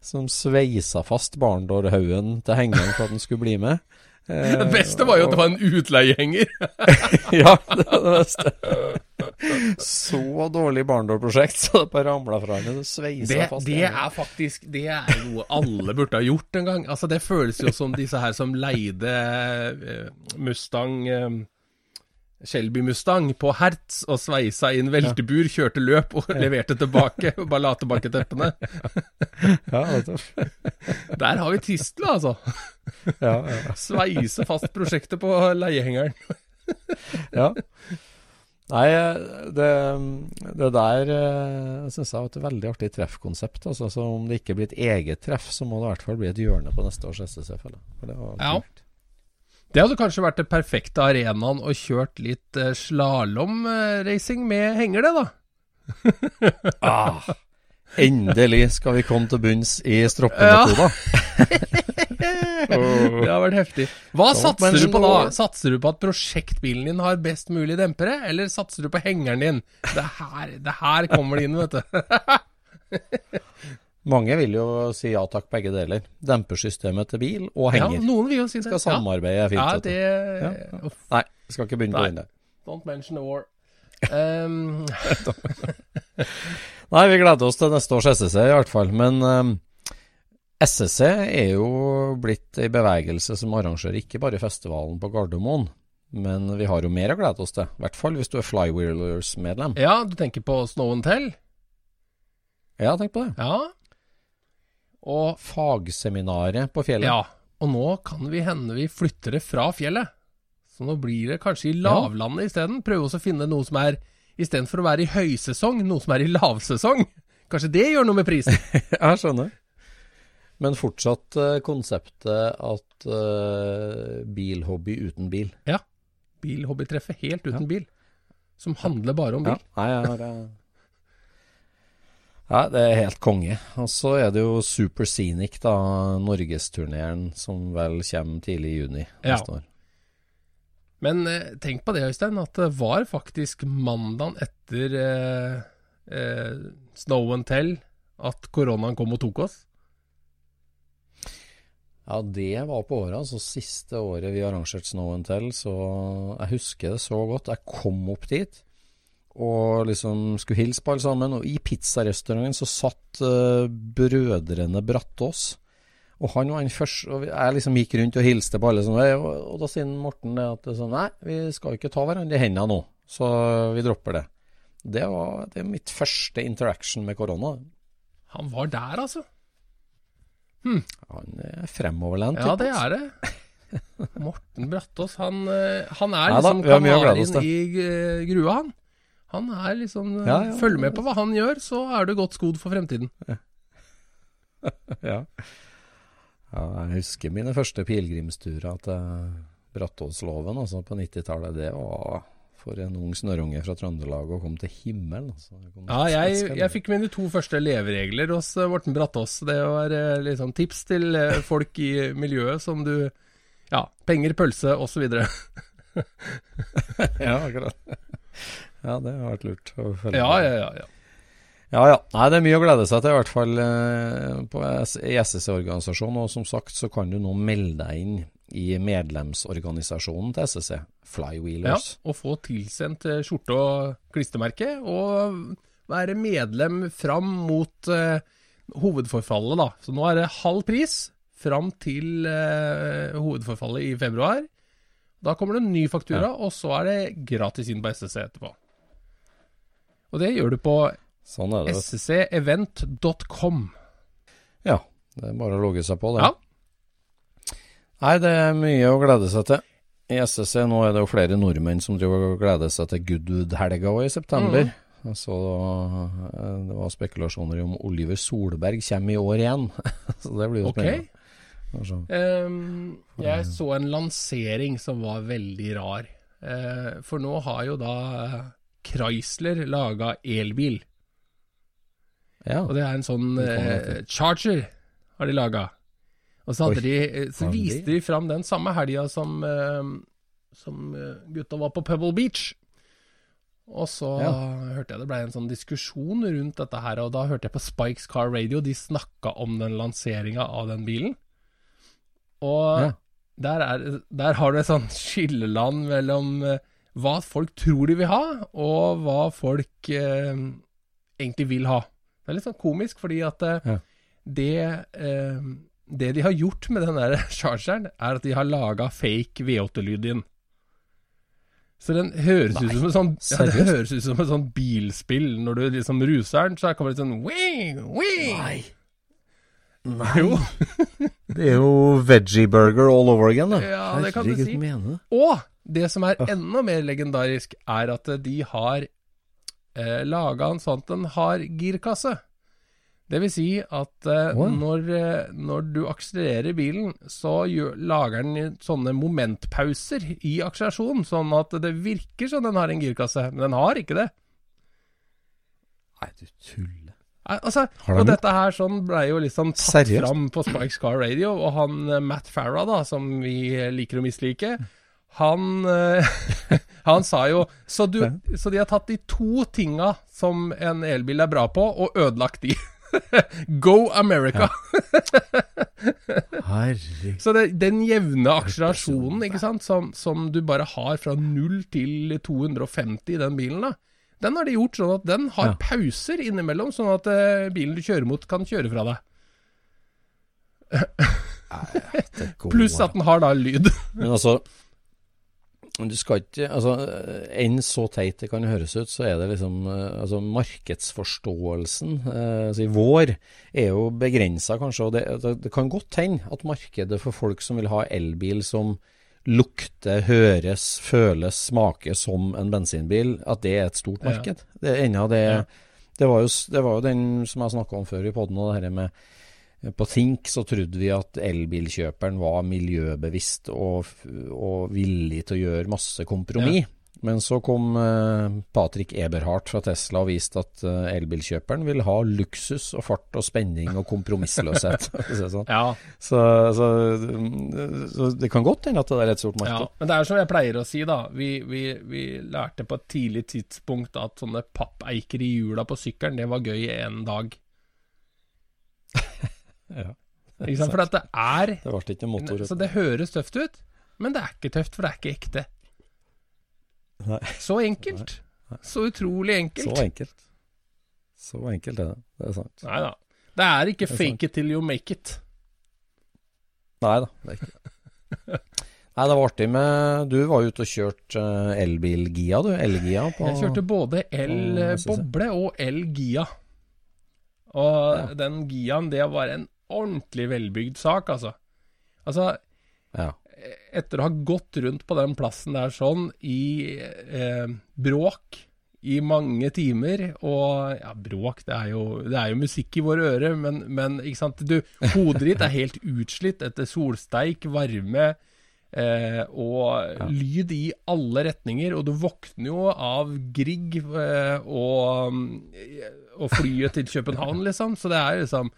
S3: som sveisa fast Barndorhaugen til hengeren for at den skulle bli med. Eh, [laughs]
S2: Det beste var jo at det var en utleiehenger. [laughs]
S3: ja, det var det beste. Så dårlig Barndor-prosjekt, så det bare ramla fra henne. Det sveisa
S2: Det,
S3: fast.
S2: det er faktisk Det er noe alle burde ha gjort en gang. Altså Det føles jo som disse her som leide eh, Mustang eh, Shelby Mustang på Hertz og sveisa inn veltebur, kjørte løp og leverte tilbake. og Bare la tilbake teppene.
S3: Ja, vet.
S2: Der har vi Tistla, altså.
S3: ja, ja.
S2: Sveise fast prosjektet på leiehengeren.
S3: ja. Nei, det, det der uh, syns jeg var et veldig artig treffkonsept. Altså, så om det ikke blir et eget treff, så må det i hvert fall bli et hjørne på neste års føler. For det var
S2: Ja.
S3: kult.
S2: Det hadde kanskje vært det perfekte arenaen og kjørt litt uh, slalåmracing med henger, det, da. [laughs]
S3: Ah, endelig skal vi komme til bunns i stroppenmetoda. [laughs]
S2: Det har vært heftig. Hva
S3: Don't
S2: satser du på da? Satser du på at prosjektbilen din har best mulig dempere, eller satser du på hengeren din? Det her, det her kommer det inn, vet du. [laughs]
S3: Mange vil jo si ja takk, begge deler. Dempersystemet til bil og
S2: Ja,
S3: henger.
S2: noen vil jo si det.
S3: Skal samarbeide fint.
S2: Ja, det Ja.
S3: Nei, skal ikke begynne på
S2: Nei.
S3: den der.
S2: Don't mention the war. [laughs] Um, [laughs]
S3: Nei, vi gleder oss til neste års SSC i hvert fall. Men um, SSC er jo blitt ei bevegelse som arrangerer ikke bare festivalen på Gardermoen. Men vi har jo mer å glede oss til. I hvert fall hvis du er Flywheelers-medlem.
S2: ja, du tenker på Snow and Tell?
S3: Ja, tenk på det.
S2: Ja. Og
S3: Fagseminaret på fjellet.
S2: Ja, og nå kan vi hende vi flytter det fra fjellet. Så nå blir det kanskje i lavlandet isteden. Prøve å finne noe som er Istedenfor å være i høysesong, noe som er i lavsesong. Kanskje det gjør noe med prisen? [laughs]
S3: Jeg skjønner. Men fortsatt uh, konseptet at uh, bilhobby uten bil. Ja.
S2: Bilhobbytreffet helt uten bil. Som handler bare om
S3: Ja.
S2: bil.
S3: Nei, jeg har Ja, det er helt konge. Og så er det jo Super Scenic, da, norgesturneren, som vel kommer tidlig i juni
S2: Ja.
S3: år.
S2: Men eh, tenk på det, Øystein, at det var faktisk mandagen etter eh, eh, Snow and Tell at koronaen kom og tok oss.
S3: Ja, det var på året, altså siste året vi arrangerte Snow and Tell, så jeg husker det så godt. Jeg kom opp dit og liksom skulle hilse på alle sammen, og i pizzarestauranten så satt uh, brødrene Brattås. Og han var den første, og jeg liksom gikk rundt og hilste på alle sånn, og, og da sier Morten det at sånn, nei, vi skal ikke ta hverandre i hendene nå, så vi dropper det. Det var det er mitt første interaction med korona.
S2: Han var der, altså.
S3: Han er fremoverlent.
S2: Ja, det er det. Morten Brattås, han, eh, han er liksom
S3: oss
S2: kanarien i eh, grua, han. Han er liksom eh,
S3: Ja, ja.
S2: Følg med på hva han gjør, så er du godt skodd for fremtiden. [laughs]
S3: Ja. ja, jeg husker mine første pilegrimsturer til Brattåsloven altså på 90-tallet. Det var for en ung snørrunge fra Trøndelag å komme til himmelen. Altså. Kom
S2: Ja, jeg, jeg fikk mine to første leveregler hos eh, Morten Brattås. Det var liksom tips til eh, folk i miljøet som du Ja, penger, pølse osv. [laughs]
S3: Ja, akkurat. [laughs] Ja, det har vært lurt å følge
S2: Ja, ja, ja. ja.
S3: Ja, ja. Nei, det er mye å glede seg til, i hvert fall eh, på SSC-organisasjonen. Og som sagt så kan du nå melde deg inn i medlemsorganisasjonen til SSC, Flywheelers. ja.
S2: Og få tilsendt eh, skjorte og klistremerke, og være medlem fram mot eh, hovedforfallet, da. Så nå er det halv pris fram til eh, hovedforfallet i februar. Da kommer det en ny faktura, og så er det gratis inn på SSC etterpå. Og det gjør du på
S3: Sånn
S2: scevent.com.
S3: Ja, det er bare å logge seg på, det.
S2: Ja.
S3: Nei, det er mye å glede seg til. I SSC nå er det jo flere nordmenn som driver og gleder seg til Goodwood-helga i september.
S2: Mm.
S3: Så eh, det var spekulasjoner om Oliver Solberg kommer i år igjen. [laughs] så det blir jo spennende. Okay.
S2: Um, jeg så en lansering som var veldig rar. Uh, for nå har jo da Chrysler laga elbil.
S3: ja.
S2: Og det er en sånn eh. Charger har de laga. Og så, de, eh, så viste de fram den samme helga som, eh, som eh, gutta var på Pebble Beach. Og så
S3: Ja.
S2: hørte jeg det ble en sånn diskusjon rundt dette her, og da hørte jeg på Spikes Car Radio, de snakka om den lanseringa av den bilen. Og
S3: Ja.
S2: der, er, der har du et sånt skilleland mellom eh, hva folk tror de vil ha, og hva folk eh, egentlig vil ha. Det er litt sånn komisk, fordi at eh,
S3: Ja.
S2: det, eh, det de har gjort med den der [laughs] chargeren, er at de har laga fake V8-lyd i den. Så den høres ut som en sånn ja, det høres ut som et sånn bilspill. Når du liksom ruser den, så kommer det sånn wing, wing.
S3: Nei. [laughs]
S2: Jo.
S3: Det er jo veggie burger all over again, da.
S2: Ja, det kan du si.
S3: mener?
S2: Og det som er enda mer legendarisk, er at de har eh, laga en sånn at den har girkasse. Det vil si at eh,
S3: Wow.
S2: når, eh, når du akselererer bilen, så gjør, lager den sånne momentpauser i akselerasjonen, sånn at det virker som den har en girkasse, men den har ikke det.
S3: Nei, du tuller.
S2: Nei, Altså, og
S3: de-
S2: dette her sånn ble jo liksom tatt
S3: Seriøst?
S2: fram på Spikes Car Radio, og han eh, Matt Farah, da, som vi liker å mislike, han, eh, [laughs] han sa jo så, du, så de har tatt de to tinga som en elbil er bra på, og ødelagt de. [laughs] Go America!
S3: Ja.
S2: Så det, den jevne akselerasjonen ikke sant, som, som du bare har fra 0 til 250 i den bilen, da, den har de gjort sånn at den har
S3: Ja.
S2: pauser innimellom, sånn at eh, bilen du kjører mot, kan kjøre fra deg. [laughs] Pluss at den har da lyd.
S3: Men altså du skal ikke altså, Enn så teit det kan høres ut, så er det liksom eh, altså Markedsforståelsen eh, altså, i vår er jo begrensa, kanskje. Og det, det, det kan godt hende at markedet for folk som vil ha elbil som lukter, høres, føles, smaker som en bensinbil, at det er et stort
S2: Ja.
S3: marked. Det, ennå det,
S2: Ja.
S3: det, var jo, det var jo den som jeg snakka om før i poden, og det her med på Think så trodde vi at elbilkjøperen var miljøbevisst og, og villig til å gjøre masse kompromiss. Men så kom eh, Patrick Eberhardt fra Tesla og viste at eh, elbilkjøperen vil ha luksus og fart og spenning og kompromissløshet. [laughs] sånn.
S2: Ja,
S3: så, så, så det kan godt hende at det er et stort
S2: ja. Men det er som jeg pleier å si, da. Vi, vi, vi lærte på et tidlig tidspunkt at sånne pappeiker i hjula på sykkelen, det var gøy en dag. [laughs]
S3: Ja. [laughs]
S2: Ikke sant? For at det er
S3: Det ble ikke motor.
S2: Så det høres tøft ut, men det er ikke tøft, for det er ikke ekte.
S3: Nei.
S2: Så enkelt. Så utrolig enkelt.
S3: Så enkelt. Så enkelt er det. Det er sant.
S2: Nei da. Det er ikke
S3: Det er
S2: fake it till you make it.
S3: Nei da, det er ikke det. [laughs] Nei, det var artig med Du var ute og kjørte elbilgia, elbil-Gia, du. Elgia på
S2: Jeg kjørte både elboble og el-Gia. Og
S3: Ja.
S2: den Giaen, det var en ordentlig velbygd sak, altså. Altså,
S3: Ja.
S2: etter å ha gått rundt på den plassen der sånn i eh, bråk i mange timer, og ja, bråk, det er jo, det er jo musikk i våre ører, men, men ikke sant, du, hodet ditt er [laughs] helt utslitt etter solsteik, varme eh, og lyd i alle retninger, og du våkner jo av Grieg eh, og, og flyet til [laughs] København, liksom, så det er liksom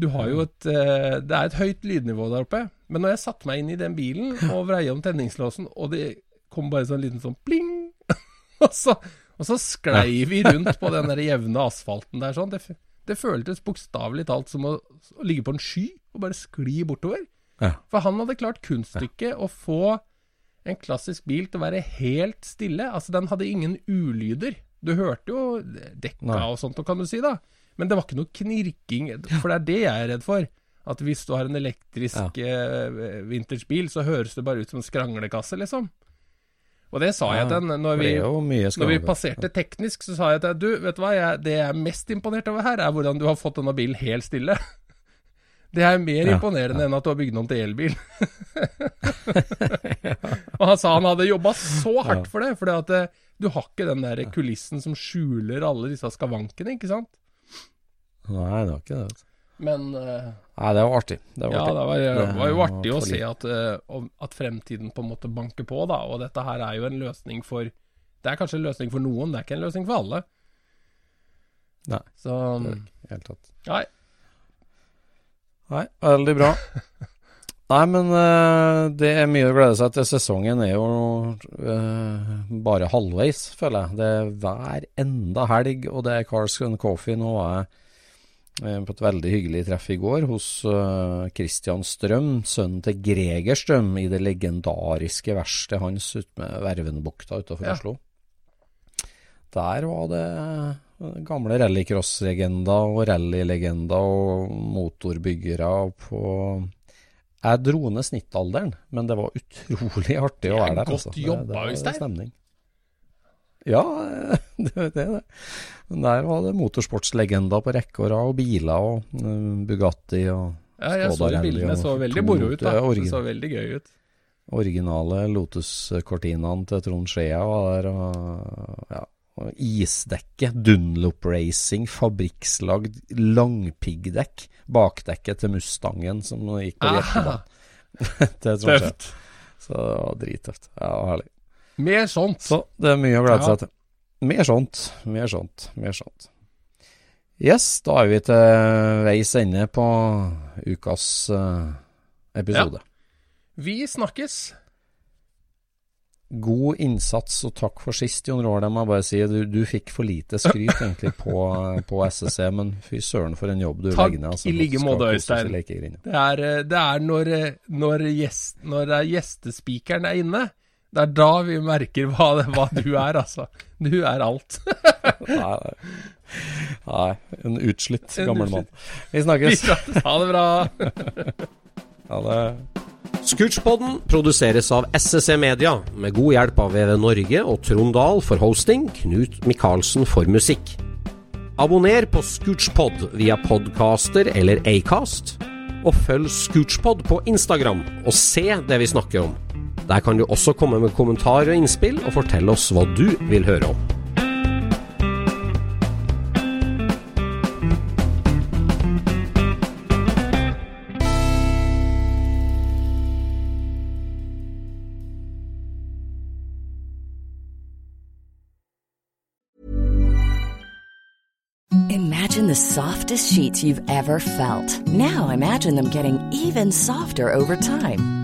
S2: du har jo et eh, Det er et høyt lydnivå der oppe. Men når jeg satte meg inn i den bilen og vrei om tenningslåsen, og det kom bare sånn liten sånn pling [laughs] og, så, og så sklei vi rundt på den der jevne asfalten der sånn. Det, det føltes bokstavelig talt som å, å ligge på en sky og bare skli bortover.
S3: Ja.
S2: For han hadde klart kunststykket å få en klassisk bil til å være helt stille. Altså, den hadde ingen ulyder. Du hørte jo dekka og sånt, kan du si, da. Men det var ikke noe knirking, for det er det jeg er redd for. At hvis du har en elektrisk eh, vintagebil, så høres det bare ut som en skranglekasse, liksom. Og det sa jeg til henne når når vi passerte teknisk, så sa jeg til henne du, vet du hva, jeg, det jeg er mest imponert over her, er hvordan du har fått denne bilen helt stille. [laughs] Det er mer
S3: Ja,
S2: imponerende enn at du har bygd den om til elbil. [laughs] Og han sa han hadde jobba så hardt for det, for du har ikke den der kulissen som skjuler alle disse skavankene, ikke sant?
S3: Nei, det var ikke det. vet.
S2: Men uh,
S3: Nei, det var artig. Det var
S2: ja,
S3: artig.
S2: det var, det var jo
S3: var
S2: artig å se at, uh, at fremtiden på en måte banker på, da. Og dette her er jo en løsning for Det er kanskje en løsning for noen, det er ikke en løsning for alle.
S3: Nei,
S2: Så
S3: det er ikke helt tatt.
S2: Nei.
S3: Nei, veldig bra. [laughs] Nei, men uh, det er mye å glede seg til. Sesongen er jo uh, bare halvveis, føler jeg. Det er hver enda helg, og det er Cars and Coffee. Nå er jeg eh, på et veldig hyggelig treff i går hos eh, Christian Strøm, sønnen til Greger Strøm, i det legendariske verkstedet hans ute med Vervenbukta utenfor
S2: Ja.
S3: Oslo. Der var det eh, gamle rallycross-legender og rallylegender og motorbyggere på Jeg dro ned snittalderen, men det var utrolig artig å
S2: er
S3: være der.
S2: godt
S3: altså. godt
S2: jobba,
S3: det var
S2: Øystein.
S3: Ja, [laughs] det det det. Men Der var det motorsportslegender på rekke og rad, og biler og mm, Bugatti og
S2: Ja, jeg så bildene.
S3: Det
S2: Så veldig moro ut, da.
S3: det
S2: så veldig gøy ut.
S3: originale Lotus-cortinaen til Trond Skjea var der. Og, ja, Og isdekke, Dunlop Racing, fabrikkslagd langpiggdekk. Bakdekket til Mustangen som gikk på [laughs] tror jeg.
S2: Tøft.
S3: Så det var drittøft. Ja, herlig.
S2: Mer sånt.
S3: Så det er mye å glede
S2: Ja.
S3: seg til. Mer sånt, mer sånt, mer sånt. Yes, da er vi til veis ende på ukas episode. episode.
S2: Vi snakkes.
S3: God innsats og takk for sist, Jon Roar. Det må jeg bare si. Du, du fikk for lite skryt egentlig på, [laughs] på SSC, men fy søren for en jobb du
S2: Takk
S3: legger ned. altså.
S2: i like måte, Øystein. Det er, eh, det er når, eh, når, gjest, når er gjestespikeren er inne. Det er da vi merker hva, hva du er, altså. Du er alt.
S3: Nei, [laughs] nei. nei, en utslitt
S2: En
S3: gammel mann. Vi snakkes.
S2: Ha det bra. [laughs]
S3: Ha det.
S5: Scootchpoden produseres av SSE Media, med god hjelp av VV Norge og Trond Dahl for hosting, Knut Micaelsen for musikk. Abonner på Scootchpod via podcaster eller Acast, og følg Scootchpod på Instagram og se det vi snakker om. Der kan du også komme med kommentarer og innspill, og fortelle oss hva du vil høre om.
S6: Imagine the softest sheets you've ever felt. Now imagine them getting even softer over time.